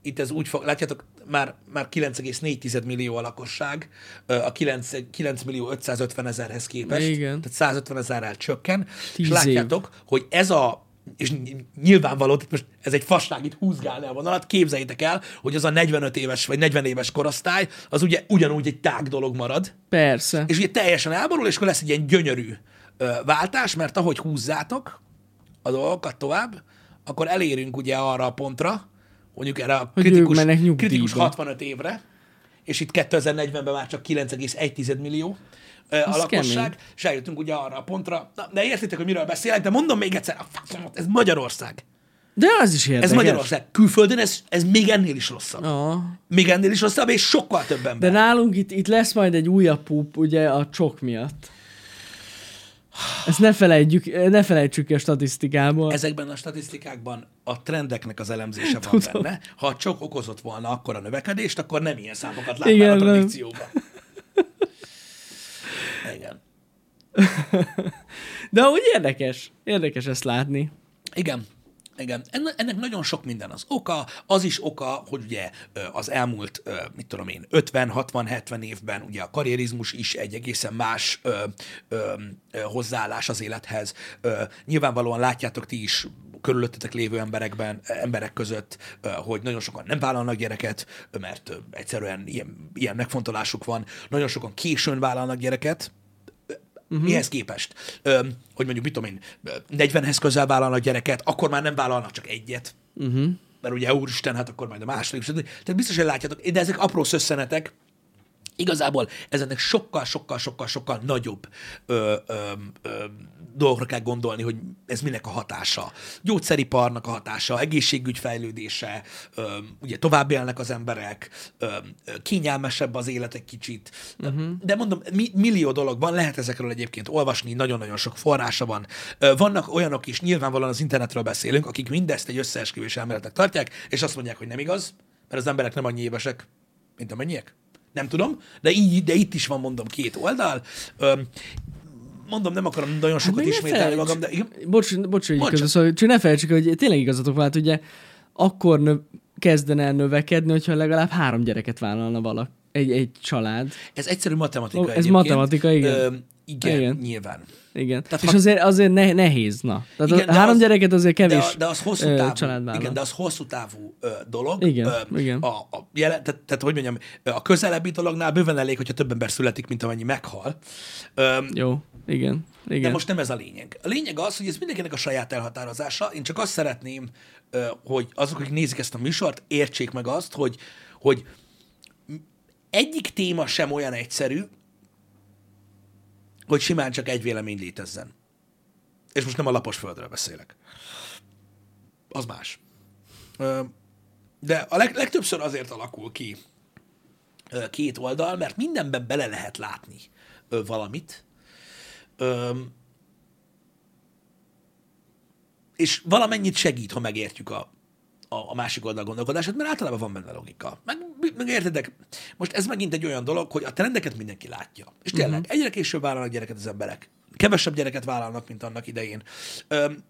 [SPEAKER 1] itt ez úgy fog, látjátok, már, már 9,4 millió a lakosság, a 9, 9 millió 550 ezerhez képest,
[SPEAKER 2] Igen.
[SPEAKER 1] tehát 150 ezerrel csökken, és
[SPEAKER 2] Tíz
[SPEAKER 1] látjátok, hogy ez a és ny- nyilvánvaló, itt most ez egy fasság itt húzgálni a vonalat, képzeljétek el, hogy az a 45 éves vagy 40 éves korosztály, az ugye ugyanúgy egy tág dolog marad,
[SPEAKER 2] Persze.
[SPEAKER 1] és ugye teljesen elborul, és akkor lesz egy ilyen gyönyörű ö, váltás, mert ahogy húzzátok a dolgokat tovább, akkor elérünk ugye arra a pontra, mondjuk erre a kritikus, kritikus 65 évre, és itt 2040-ben már csak 9,1 millió a lakosság,
[SPEAKER 2] kemény.
[SPEAKER 1] és eljutunk ugye arra a pontra. Na, de értitek, hogy miről beszélek, de mondom még egyszer, a faszomat, ez Magyarország.
[SPEAKER 2] De az is érdekes.
[SPEAKER 1] Ez Magyarország. Külföldön ez, ez még ennél is rosszabb.
[SPEAKER 2] Ah.
[SPEAKER 1] Még ennél is rosszabb, és sokkal több ember.
[SPEAKER 2] De nálunk itt, itt lesz majd egy újabb pup, ugye a csok miatt. Ezt ne felejtjük, ne felejtsük ki a statisztikából. Ez...
[SPEAKER 1] Ezekben a statisztikákban a trendeknek az elemzése van
[SPEAKER 2] Tudom.
[SPEAKER 1] benne. Ha csak okozott volna akkor a növekedést, akkor nem ilyen számokat látnál
[SPEAKER 2] Igen,
[SPEAKER 1] a
[SPEAKER 2] nem.
[SPEAKER 1] predikcióban. [laughs] Igen.
[SPEAKER 2] De úgy érdekes. Érdekes ezt látni.
[SPEAKER 1] Igen. Igen. Enne- Ennek nagyon sok minden az oka. Az is oka, hogy ugye az elmúlt, mit tudom én, 50, 60, 70 évben ugye a karrierizmus is egy egészen más ö, ö, hozzáállás az élethez. Ö, nyilvánvalóan látjátok ti is körülöttetek lévő emberekben, emberek között, hogy nagyon sokan nem vállalnak gyereket, mert egyszerűen ilyen, ilyen megfontolásuk van. Nagyon sokan későn vállalnak gyereket, Uh-huh. Mihez képest? Ö, hogy mondjuk, mit tudom én, ö, 40-hez közel vállalnak gyereket, akkor már nem vállalnak csak egyet. Uh-huh. Mert ugye, úristen, hát akkor majd a második. Tehát biztos, hogy látjátok, de ezek apró szösszenetek, Igazából ezeknek sokkal, sokkal, sokkal, sokkal nagyobb ö, ö, ö, dolgokra kell gondolni, hogy ez minek a hatása. Gyógyszeriparnak a hatása, egészségügy fejlődése, ö, ugye tovább élnek az emberek, ö, kényelmesebb az élet egy kicsit. Uh-huh. De mondom, mi, millió dolog van, lehet ezekről egyébként olvasni, nagyon-nagyon sok forrása van. Ö, vannak olyanok is, nyilvánvalóan az internetről beszélünk, akik mindezt egy összeesküvés elméletnek tartják, és azt mondják, hogy nem igaz, mert az emberek nem annyi évesek, mint amennyiek. Nem tudom, de, így, de itt is van, mondom, két oldal. Öm, mondom, nem akarom nagyon sokat
[SPEAKER 2] meg ne
[SPEAKER 1] ismételni magam, de.
[SPEAKER 2] Bocs, bocs, hogy közül, szóval, csak ne felejtsük, hogy tényleg igazatok vált, ugye akkor nö- kezdene el növekedni, hogyha legalább három gyereket vállalna valaki. Egy, egy család.
[SPEAKER 1] Ez egyszerű matematika
[SPEAKER 2] Ó, ez
[SPEAKER 1] egyébként.
[SPEAKER 2] matematika, igen.
[SPEAKER 1] Öm, igen,
[SPEAKER 2] Igen.
[SPEAKER 1] nyilván.
[SPEAKER 2] Igen.
[SPEAKER 1] Tehát
[SPEAKER 2] és
[SPEAKER 1] ha-
[SPEAKER 2] azért, azért ne, nehéz, na. Tehát
[SPEAKER 1] Igen, de
[SPEAKER 2] a három
[SPEAKER 1] az-
[SPEAKER 2] gyereket azért
[SPEAKER 1] De,
[SPEAKER 2] kevés
[SPEAKER 1] a- de az hosszú
[SPEAKER 2] ö,
[SPEAKER 1] távú,
[SPEAKER 2] család vállal.
[SPEAKER 1] igen, de az hosszú távú ö, dolog.
[SPEAKER 2] Igen,
[SPEAKER 1] ö,
[SPEAKER 2] igen.
[SPEAKER 1] A, a jelen, tehát, tehát, hogy mondjam, a közelebbi dolognál bőven elég, hogyha több ember születik, mint amennyi meghal. Öm,
[SPEAKER 2] Jó, igen. igen.
[SPEAKER 1] De most nem ez a lényeg. A lényeg az, hogy ez mindenkinek a saját elhatározása. Én csak azt szeretném, ö, hogy azok, akik nézik ezt a műsort, értsék meg azt, hogy, hogy egyik téma sem olyan egyszerű, hogy simán csak egy vélemény létezzen. És most nem a lapos földről beszélek. Az más. De a leg, legtöbbször azért alakul ki két oldal, mert mindenben bele lehet látni valamit, és valamennyit segít, ha megértjük a, a, a másik oldal gondolkodását, mert általában van benne logika. Meg, meg értedek, most ez megint egy olyan dolog, hogy a trendeket mindenki látja. És tényleg, uh-huh. egyre később vállalnak gyereket az emberek. Kevesebb gyereket vállalnak, mint annak idején. Öm,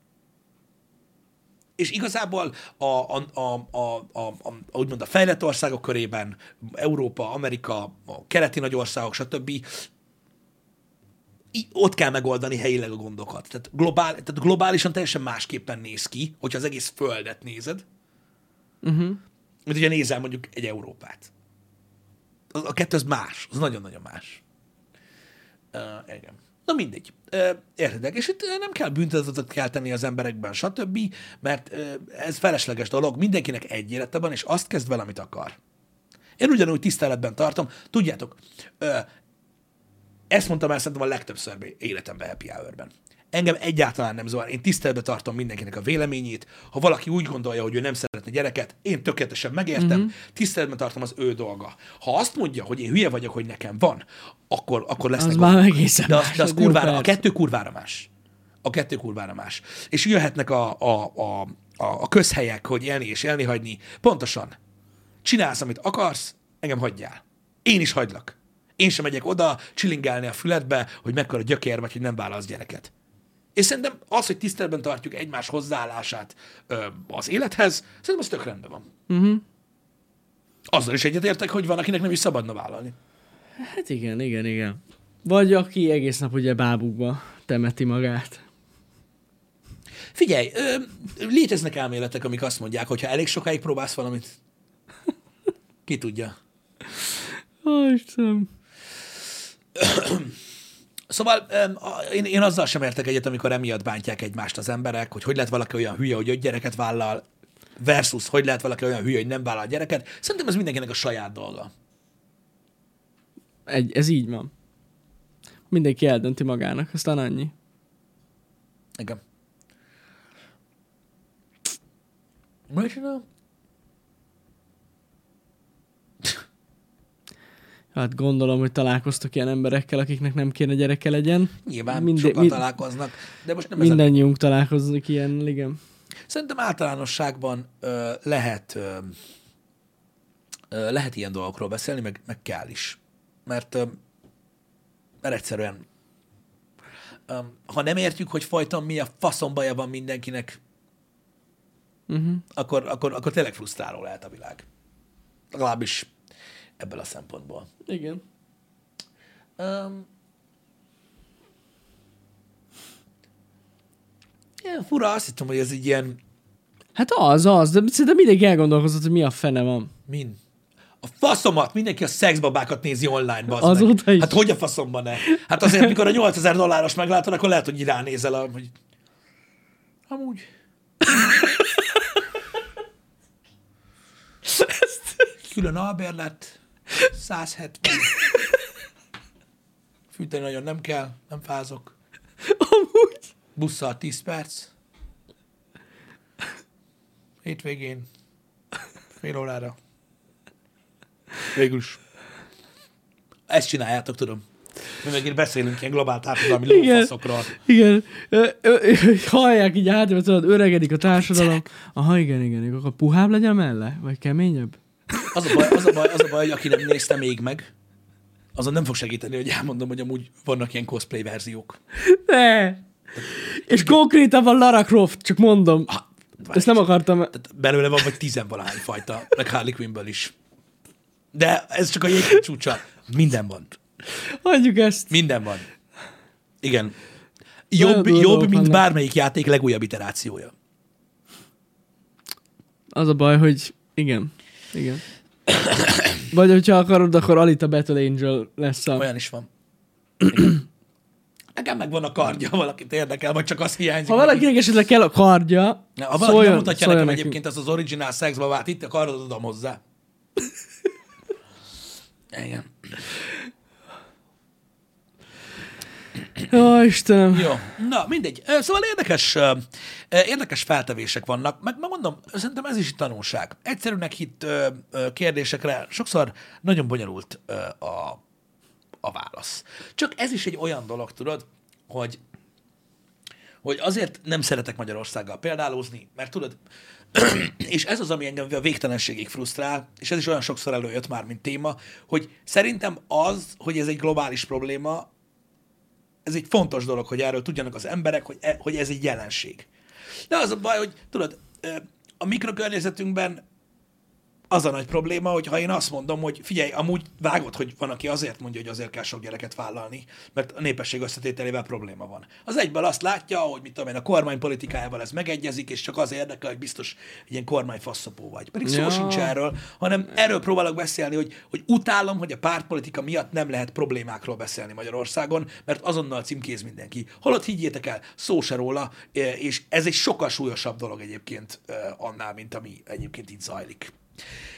[SPEAKER 1] és igazából a, a, a, a, a, a, úgymond a fejlett országok körében, Európa, Amerika, a keleti nagy országok, stb. í- ott kell megoldani helyileg a gondokat. Tehát, globál, tehát globálisan teljesen másképpen néz ki, hogyha az egész földet nézed,
[SPEAKER 2] Uh-huh.
[SPEAKER 1] Mint ugye nézel mondjuk egy Európát. A, kettő az más, az nagyon-nagyon más. Uh, igen. Na mindegy. Uh, értedek? És itt nem kell büntetetet kell tenni az emberekben, stb., mert uh, ez felesleges dolog. Mindenkinek egy élete van, és azt kezd vele, amit akar. Én ugyanúgy tiszteletben tartom. Tudjátok, uh, ezt mondtam el szerintem a legtöbbször életemben happy hour-ben. Engem egyáltalán nem zavar. Én tiszteletben tartom mindenkinek a véleményét. Ha valaki úgy gondolja, hogy ő nem szeretne gyereket, én tökéletesen megértem, mm-hmm. tiszteletben tartom az ő dolga. Ha azt mondja, hogy én hülye vagyok, hogy nekem van, akkor, akkor lesznek
[SPEAKER 2] Az már egészen
[SPEAKER 1] de az,
[SPEAKER 2] más,
[SPEAKER 1] de az kurvára,
[SPEAKER 2] jó
[SPEAKER 1] a
[SPEAKER 2] perc.
[SPEAKER 1] kettő kurvára más. A kettő kurvára más. És jöhetnek a, a, a, a, a közhelyek, hogy élni és élni hagyni. Pontosan. Csinálsz, amit akarsz, engem hagyjál. Én is hagylak. Én sem megyek oda csilingálni a füledbe, hogy mekkora gyökér vagy, hogy nem válasz gyereket. És szerintem az, hogy tiszteletben tartjuk egymás hozzáállását ö, az élethez, szerintem az tök rendben van.
[SPEAKER 2] Uh-huh.
[SPEAKER 1] Azzal is egyetértek, hogy van, akinek nem is szabadna vállalni.
[SPEAKER 2] Hát igen, igen, igen. Vagy aki egész nap ugye bábukba temeti magát.
[SPEAKER 1] Figyelj, ö, léteznek elméletek, amik azt mondják, hogy ha elég sokáig próbálsz valamit, ki tudja.
[SPEAKER 2] Ó, Istenem. [clears throat]
[SPEAKER 1] Szóval én, én azzal sem értek egyet, amikor emiatt bántják egymást az emberek, hogy hogy lehet valaki olyan hülye, hogy öt gyereket vállal, versus hogy lehet valaki olyan hülye, hogy nem vállal gyereket. Szerintem ez mindenkinek a saját dolga.
[SPEAKER 2] Egy, ez így van. Mindenki eldönti magának, aztán annyi.
[SPEAKER 1] Igen. Mit csinál?
[SPEAKER 2] Hát gondolom, hogy találkoztok ilyen emberekkel, akiknek nem kéne gyereke legyen.
[SPEAKER 1] Nyilván
[SPEAKER 2] Minden-
[SPEAKER 1] sokan
[SPEAKER 2] mind-
[SPEAKER 1] találkoznak, de most nem ez a
[SPEAKER 2] Mindennyiunk találkozik ilyen, igen.
[SPEAKER 1] Szerintem általánosságban ö, lehet ö, ö, lehet ilyen dolgokról beszélni, meg, meg kell is. Mert, ö, mert egyszerűen ö, ha nem értjük, hogy folyton mi a faszom baja van mindenkinek,
[SPEAKER 2] Uh-huh.
[SPEAKER 1] akkor, akkor, akkor tényleg frusztráló lehet a világ. Legalábbis ebből a szempontból.
[SPEAKER 2] Igen.
[SPEAKER 1] Um, ilyen fura, azt hittem, hogy ez egy ilyen
[SPEAKER 2] Hát az, az, de szerintem mindenki elgondolkozott, hogy mi a fene van.
[SPEAKER 1] Min? A faszomat, mindenki a szexbabákat nézi online, bazd
[SPEAKER 2] Azóta
[SPEAKER 1] meg.
[SPEAKER 2] is.
[SPEAKER 1] Hát hogy a faszomban ne? Hát azért, mikor a 8000 dolláros meglátod, akkor lehet, hogy ránézel, a- hogy amúgy. [laughs] Külön albérlet, 170. Fűteni nagyon nem kell, nem fázok.
[SPEAKER 2] Amúgy.
[SPEAKER 1] Busszal 10 perc. Hétvégén. Fél órára. Végülis. Ezt csináljátok, tudom. Mi meg itt beszélünk ilyen globál társadalmi
[SPEAKER 2] Igen.
[SPEAKER 1] lófaszokról.
[SPEAKER 2] Igen. Hallják így át, hogy tudod, öregedik a társadalom. Aha, igen, igen, igen. Akkor puhább legyen melle? Vagy keményebb?
[SPEAKER 1] Az a baj, az a baj, az a baj hogy aki nem nézte még meg, azon nem fog segíteni, hogy elmondom, hogy amúgy vannak ilyen cosplay verziók.
[SPEAKER 2] Ne! És konkrétan van Lara Croft, csak mondom.
[SPEAKER 1] Ha,
[SPEAKER 2] Ezt nem akartam.
[SPEAKER 1] Tehát belőle van vagy tizenvalahány fajta, meg Harley Quinnből is. De ez csak a jég csúcsa. Minden van.
[SPEAKER 2] Hagyjuk ezt.
[SPEAKER 1] Minden van. Igen. Jobb, jobb mint
[SPEAKER 2] vannak.
[SPEAKER 1] bármelyik játék legújabb iterációja.
[SPEAKER 2] Az a baj, hogy igen. Igen. Vagy hogyha akarod, akkor Alita Battle Angel lesz a...
[SPEAKER 1] Olyan is van. Nekem megvan a kardja, valakit érdekel, vagy csak az hiányzik.
[SPEAKER 2] Ha valakinek esetleg kell a kardja,
[SPEAKER 1] Ha valaki
[SPEAKER 2] szóljon,
[SPEAKER 1] nem mutatja
[SPEAKER 2] szóljon
[SPEAKER 1] nekem
[SPEAKER 2] nekünk.
[SPEAKER 1] egyébként azt az originál szexbabát, itt a kardot adom hozzá. [laughs] Igen.
[SPEAKER 2] Ó, Istenem.
[SPEAKER 1] Jó, na mindegy. Szóval érdekes, érdekes feltevések vannak, meg megmondom, szerintem ez is egy tanulság. Egyszerűnek hitt kérdésekre sokszor nagyon bonyolult a, a válasz. Csak ez is egy olyan dolog, tudod, hogy hogy azért nem szeretek Magyarországgal példálózni, mert tudod, [clears throat] és ez az, ami engem a végtelenségig frusztrál, és ez is olyan sokszor előjött már, mint téma, hogy szerintem az, hogy ez egy globális probléma, ez egy fontos dolog, hogy erről tudjanak az emberek, hogy, e, hogy ez egy jelenség. De az a baj, hogy tudod, a mikrokörnyezetünkben az a nagy probléma, hogy ha én azt mondom, hogy figyelj, amúgy vágod, hogy van, aki azért mondja, hogy azért kell sok gyereket vállalni, mert a népesség összetételével probléma van. Az egyből azt látja, hogy mit tudom én, a kormány politikájával ez megegyezik, és csak az érdekel, hogy biztos egy ilyen kormányfaszopó vagy. Pedig szó
[SPEAKER 2] Ja.
[SPEAKER 1] sincs erről, hanem erről próbálok beszélni, hogy, hogy utálom, hogy a pártpolitika miatt nem lehet problémákról beszélni Magyarországon, mert azonnal címkéz mindenki. Holott higgyétek el, szó se róla, és ez egy sokkal súlyosabb dolog egyébként eh, annál, mint ami egyébként itt zajlik.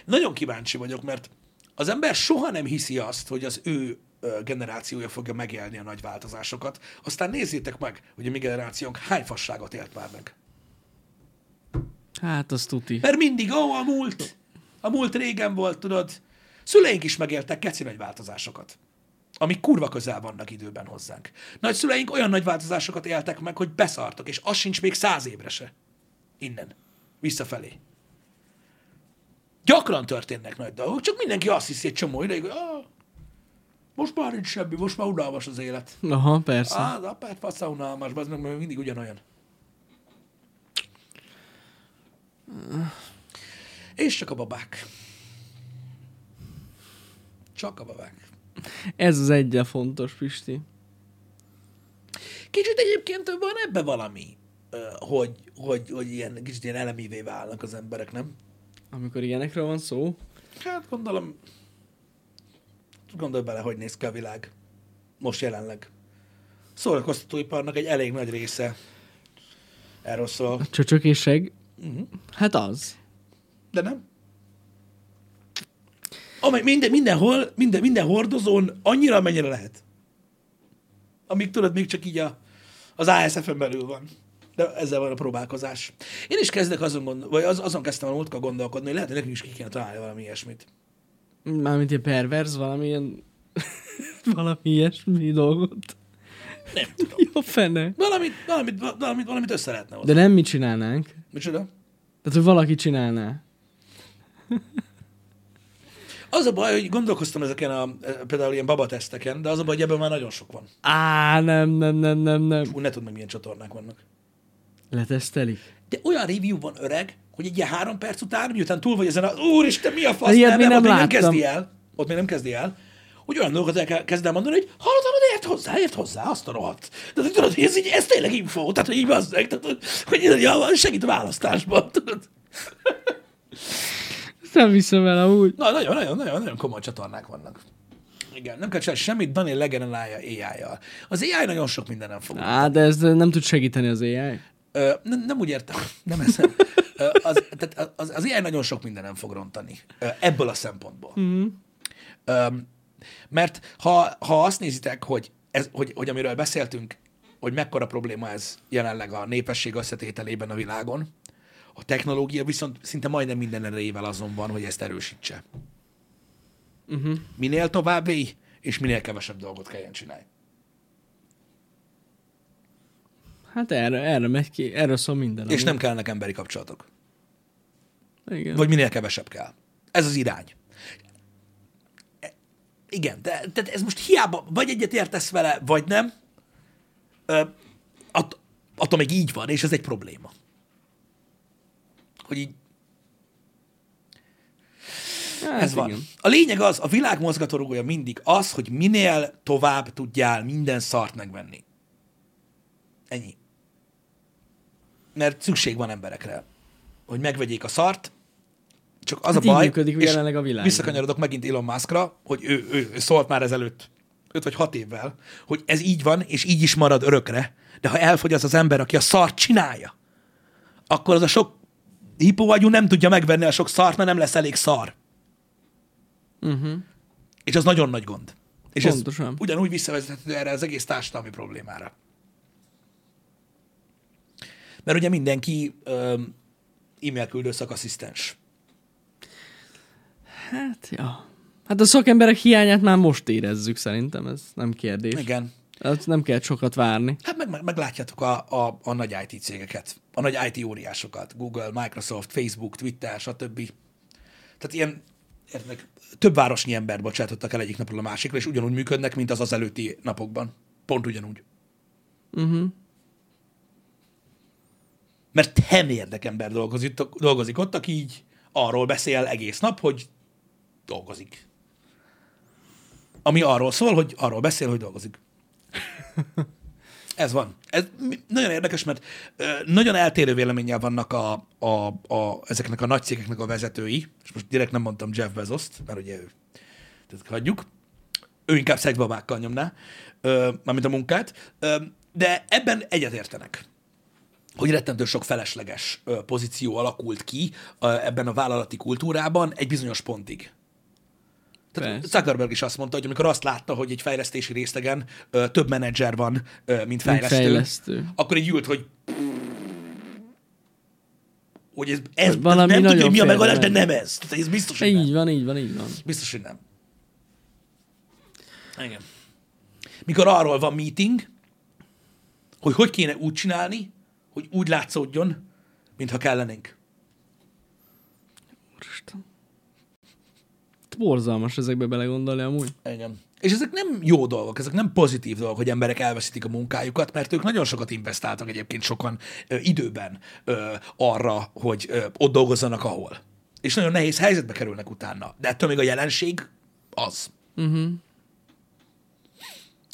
[SPEAKER 1] Nagyon kíváncsi vagyok, mert az ember soha nem hiszi azt, hogy az ő generációja fogja megélni a nagy változásokat. Aztán nézzétek meg, hogy a mi generációnk hány fasságot élt már meg.
[SPEAKER 2] Hát, az tuti.
[SPEAKER 1] Mert mindig, ó, a múlt, a múlt régen volt, tudod. Szüleink is megéltek keci nagy változásokat, amik kurva közel vannak időben hozzánk. Nagyszüleink olyan nagy változásokat éltek meg, hogy beszartak, és az sincs még száz évre se. Innen. Visszafelé. Gyakran történnek nagy dolgok, csak mindenki azt hiszi egy csomó ideig, hogy ah, most már nincs semmi, most már unalmas az élet.
[SPEAKER 2] Aha, persze.
[SPEAKER 1] Á, az apát fasza unalmas, az meg mindig ugyanolyan. És csak a babák. Csak a babák.
[SPEAKER 2] Ez az egyel fontos, Pisti.
[SPEAKER 1] Kicsit egyébként van ebbe valami, hogy, hogy, hogy ilyen, kicsit ilyen elemivé válnak az emberek, nem?
[SPEAKER 2] Amikor ilyenekről van szó.
[SPEAKER 1] Hát gondolom, gondolj bele, hogy néz ki a világ most jelenleg. Szórakoztatóiparnak egy elég nagy része erről szól.
[SPEAKER 2] Csöcsök és seg.
[SPEAKER 1] Uh-huh.
[SPEAKER 2] Hát az.
[SPEAKER 1] De nem? Amely minden, mindenhol, minden, minden hordozón annyira, amennyire lehet. Amíg tudod, még csak így a, az ASF-en belül van. De ezzel van a próbálkozás. Én is kezdek azon, gondol, vagy az, azon kezdtem a múltkor gondolkodni, hogy lehet, hogy nekünk is ki kéne találni valami ilyesmit.
[SPEAKER 2] Mármint ilyen perverz, valamilyen... [laughs] valami ilyesmi dolgot.
[SPEAKER 1] Nem [laughs] tudom.
[SPEAKER 2] Jó fene.
[SPEAKER 1] Valamit, valamit, valamit, valamit össze lehetne hozni.
[SPEAKER 2] De nem mi csinálnánk.
[SPEAKER 1] Micsoda?
[SPEAKER 2] Tehát, hogy valaki csinálná.
[SPEAKER 1] Az a baj, hogy gondolkoztam ezeken a e, például ilyen babateszteken, de az a baj, hogy ebben már nagyon sok van.
[SPEAKER 2] Á, nem, nem, nem, nem, nem.
[SPEAKER 1] Úgy ne tudom meg, milyen csatornák vannak.
[SPEAKER 2] Letesztelik.
[SPEAKER 1] De olyan review van öreg, hogy egy ilyen három perc után, miután túl vagy ezen a úristen, mi a fasz,
[SPEAKER 2] Ilyet
[SPEAKER 1] nem,
[SPEAKER 2] még
[SPEAKER 1] nem,
[SPEAKER 2] nem
[SPEAKER 1] ott még nem kezdi el. Ott még nem kezdi el. Hogy olyan dolgokat el kezd el mondani, hogy hallod, hallod, ért hozzá, ért hozzá, azt a rohadt. De tudod, hogy ez, így, ez tényleg info, tehát hogy így bazzeg, tehát hogy, hogy ja, segít a választásban, tudod. [laughs]
[SPEAKER 2] Nem viszem el amúgy.
[SPEAKER 1] Na, nagyon, nagyon, nagyon, nagyon komoly csatornák vannak. Igen, nem kell csinálni semmit, Dani legenerálja AI-jal. Az AI nagyon sok mindenem fog.
[SPEAKER 2] Á, de ez nem tud segíteni az AI.
[SPEAKER 1] Nem, nem úgy értem, nem. Ö, az, tehát az, az AI nagyon sok mindenem fog rontani. Ebből a szempontból. Mm. Mert ha, ha azt nézitek, hogy, ez, hogy, hogy amiről beszéltünk, hogy mekkora probléma ez jelenleg a népesség összetételében a világon, a technológia viszont szinte majdnem minden erejével azon van, hogy ezt erősítse.
[SPEAKER 2] Uh-huh.
[SPEAKER 1] Minél tovább éj, és minél kevesebb dolgot kelljen csinálni.
[SPEAKER 2] Hát erre, erre megy ki, erről szól minden.
[SPEAKER 1] És
[SPEAKER 2] amúgy.
[SPEAKER 1] nem kellnek emberi kapcsolatok.
[SPEAKER 2] Igen.
[SPEAKER 1] Vagy minél kevesebb kell. Ez az irány. E- Igen, de tehát ez most hiába, vagy egyet értesz vele, vagy nem, ö, att, attól még így van, és ez egy probléma. Hogy így,
[SPEAKER 2] hát
[SPEAKER 1] ez van.
[SPEAKER 2] igen.
[SPEAKER 1] A lényeg az, a világ mozgatórugója mindig az, hogy minél tovább tudjál minden szart megvenni. Ennyi. Mert szükség van emberekre, hogy megvegyék a szart, csak az
[SPEAKER 2] Hát
[SPEAKER 1] a baj,
[SPEAKER 2] működik
[SPEAKER 1] és
[SPEAKER 2] jelenleg a világ.
[SPEAKER 1] visszakanyarodok megint Elon Muskra, hogy ő, ő, ő szólt már ezelőtt 5 vagy 6 évvel, hogy ez így van, és így is marad örökre, de ha elfogy az az ember, aki a szart csinálja, akkor az a sok hipóagyú nem tudja megvenni a sok szart, mert nem lesz elég szar.
[SPEAKER 2] Uh-huh.
[SPEAKER 1] És az nagyon nagy gond. És
[SPEAKER 2] Pontosan.
[SPEAKER 1] ez ugyanúgy visszavezethető erre az egész társadalmi problémára. Mert ugye mindenki öm, e-mail küldő szakasszisztens.
[SPEAKER 2] Hát, ja. Hát a szakemberek hiányát már most érezzük szerintem, ez nem kérdés.
[SPEAKER 1] Igen.
[SPEAKER 2] Hát nem kell sokat várni.
[SPEAKER 1] Hát meg, meg, meglátjátok a, a, a nagy IT cégeket, a nagy IT óriásokat, Google, Microsoft, Facebook, Twitter, stb. Tehát ilyen, értek, több városnyi embert bocsátottak el egyik napról a másikra, és ugyanúgy működnek, mint az az előtti napokban. Pont ugyanúgy.
[SPEAKER 2] Uh-huh.
[SPEAKER 1] Mert temérdek ember dolgozik, dolgozik ott, aki így arról beszél egész nap, hogy dolgozik. Ami arról szól, hogy arról beszél, hogy dolgozik. Ez van. Ez nagyon érdekes, mert nagyon eltérő véleménnyel vannak a, a, a, ezeknek a nagy cégeknek a vezetői, és most direkt nem mondtam Jeff Bezos-t, mert ugye ő, tehát hagyjuk, ő inkább szexbabákkal nyomná, mármint a munkát, de ebben egyetértenek hogy rettentő sok felesleges pozíció alakult ki ebben a vállalati kultúrában egy bizonyos pontig. Tehát Persze. Zuckerberg is azt mondta, hogy amikor azt látta, hogy egy fejlesztési részlegen ö, több menedzser van, ö, mint fejlesztő, mint fejlesztő, akkor egy ült, hogy hogy ez, ez Valami nem tudja, hogy mi a megoldás, de nem ez. Tehát ez biztos, hogy
[SPEAKER 2] így
[SPEAKER 1] nem.
[SPEAKER 2] van, így van, így van.
[SPEAKER 1] Biztos, hogy nem. Igen. Mikor arról van meeting, hogy hogy kéne úgy csinálni, hogy úgy látszódjon, mintha kellenénk.
[SPEAKER 2] Úristen. Borzalmas ezekbe belegondolni amúgy.
[SPEAKER 1] Igen. És ezek nem jó dolgok, ezek nem pozitív dolgok, hogy emberek elveszítik a munkájukat, mert ők nagyon sokat investáltak egyébként sokan ö, időben ö, arra, hogy ö, ott dolgozzanak, ahol. És nagyon nehéz helyzetbe kerülnek utána. De ettől még a jelenség az. Uh-huh.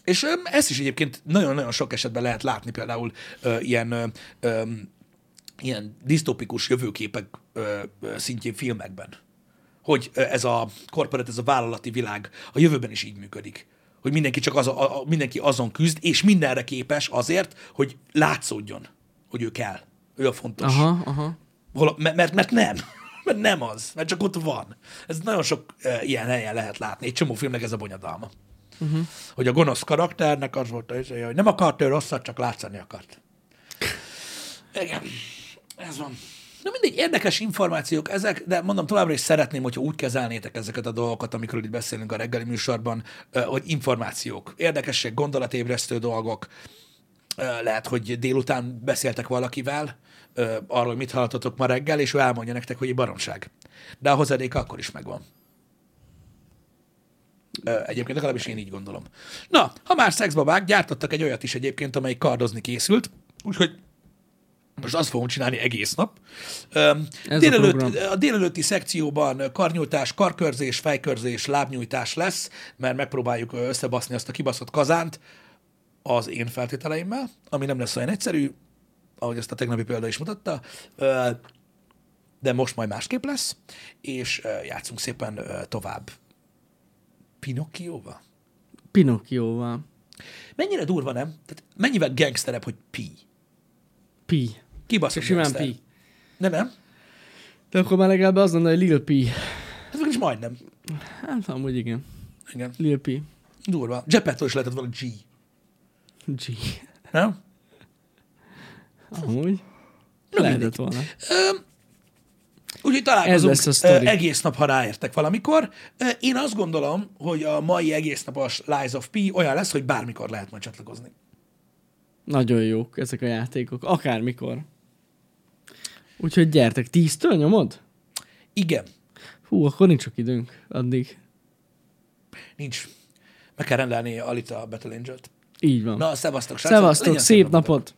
[SPEAKER 1] És ezt is egyébként nagyon-nagyon sok esetben lehet látni, például ö, ilyen ö, ö, ilyen disztopikus jövőképek ö, ö, szintjén filmekben hogy ez a korporát, ez a vállalati világ a jövőben is így működik. Hogy mindenki csak az, a, a, mindenki azon küzd, és mindenre képes azért, hogy látszódjon, hogy ő kell. Ő a fontos.
[SPEAKER 2] Aha, aha.
[SPEAKER 1] Hol, mert, mert, mert nem. [laughs] Mert nem az, mert csak ott van. Ez nagyon sok e, ilyen helyen lehet látni. Egy csomó filmnek ez a bonyodalma. Uh-huh. Hogy a gonosz karakternek az volt, hogy nem akart ő rosszat, csak látszani akart. Igen, ez van. Na mindegy, érdekes információk ezek, de mondom, továbbra is szeretném, hogyha úgy kezelnétek ezeket a dolgokat, amikor itt beszélünk a reggeli műsorban, hogy információk, érdekesség, gondolatébresztő dolgok, lehet, hogy délután beszéltek valakivel, arról, hogy mit hallottatok ma reggel, és ő elmondja nektek, hogy egy baromság. De a hozadéka akkor is megvan. Egyébként legalábbis én így gondolom. Na, ha már szexbabák, gyártottak egy olyat is egyébként, amely kardozni készült, úgyhogy most azt fogunk csinálni egész nap. délelőtt, a, a délelőtti szekcióban karnyújtás, karkörzés, fejkörzés, lábnyújtás lesz, mert megpróbáljuk összebaszni azt a kibaszott kazánt az én feltételeimmel, ami nem lesz olyan egyszerű, ahogy ezt a tegnapi példa is mutatta, de most majd másképp lesz, és játszunk szépen tovább. Pinocchioval?
[SPEAKER 2] Pinocchioval.
[SPEAKER 1] Mennyire durva, nem? Tehát mennyivel gangsterebb, hogy pi?
[SPEAKER 2] Pi.
[SPEAKER 1] Kibaszott
[SPEAKER 2] Simán Pi.
[SPEAKER 1] De nem?
[SPEAKER 2] De akkor már legalább az lenne, hogy Lil Pi.
[SPEAKER 1] Ez is majdnem.
[SPEAKER 2] Hát amúgy igen.
[SPEAKER 1] Igen.
[SPEAKER 2] Lil Pi.
[SPEAKER 1] Durva. Gepetto is lehetett volna G.
[SPEAKER 2] G.
[SPEAKER 1] Nem?
[SPEAKER 2] Amúgy. Na, lehetett volna. Ö,
[SPEAKER 1] Úgyhogy találkozunk Ez lesz a egész nap, ha ráértek valamikor. Én azt gondolom, hogy a mai egész napos Lies of P olyan lesz, hogy bármikor lehet majd csatlakozni.
[SPEAKER 2] Nagyon jók ezek a játékok, akármikor. Úgyhogy gyertek, tíztől nyomod?
[SPEAKER 1] Igen.
[SPEAKER 2] Hú, akkor nincs sok időnk addig.
[SPEAKER 1] Nincs. Meg kell rendelni Alita Battle Angel-t.
[SPEAKER 2] Így van.
[SPEAKER 1] Na, szevasztok, srácok.
[SPEAKER 2] Szevasztok, szép napot! napot.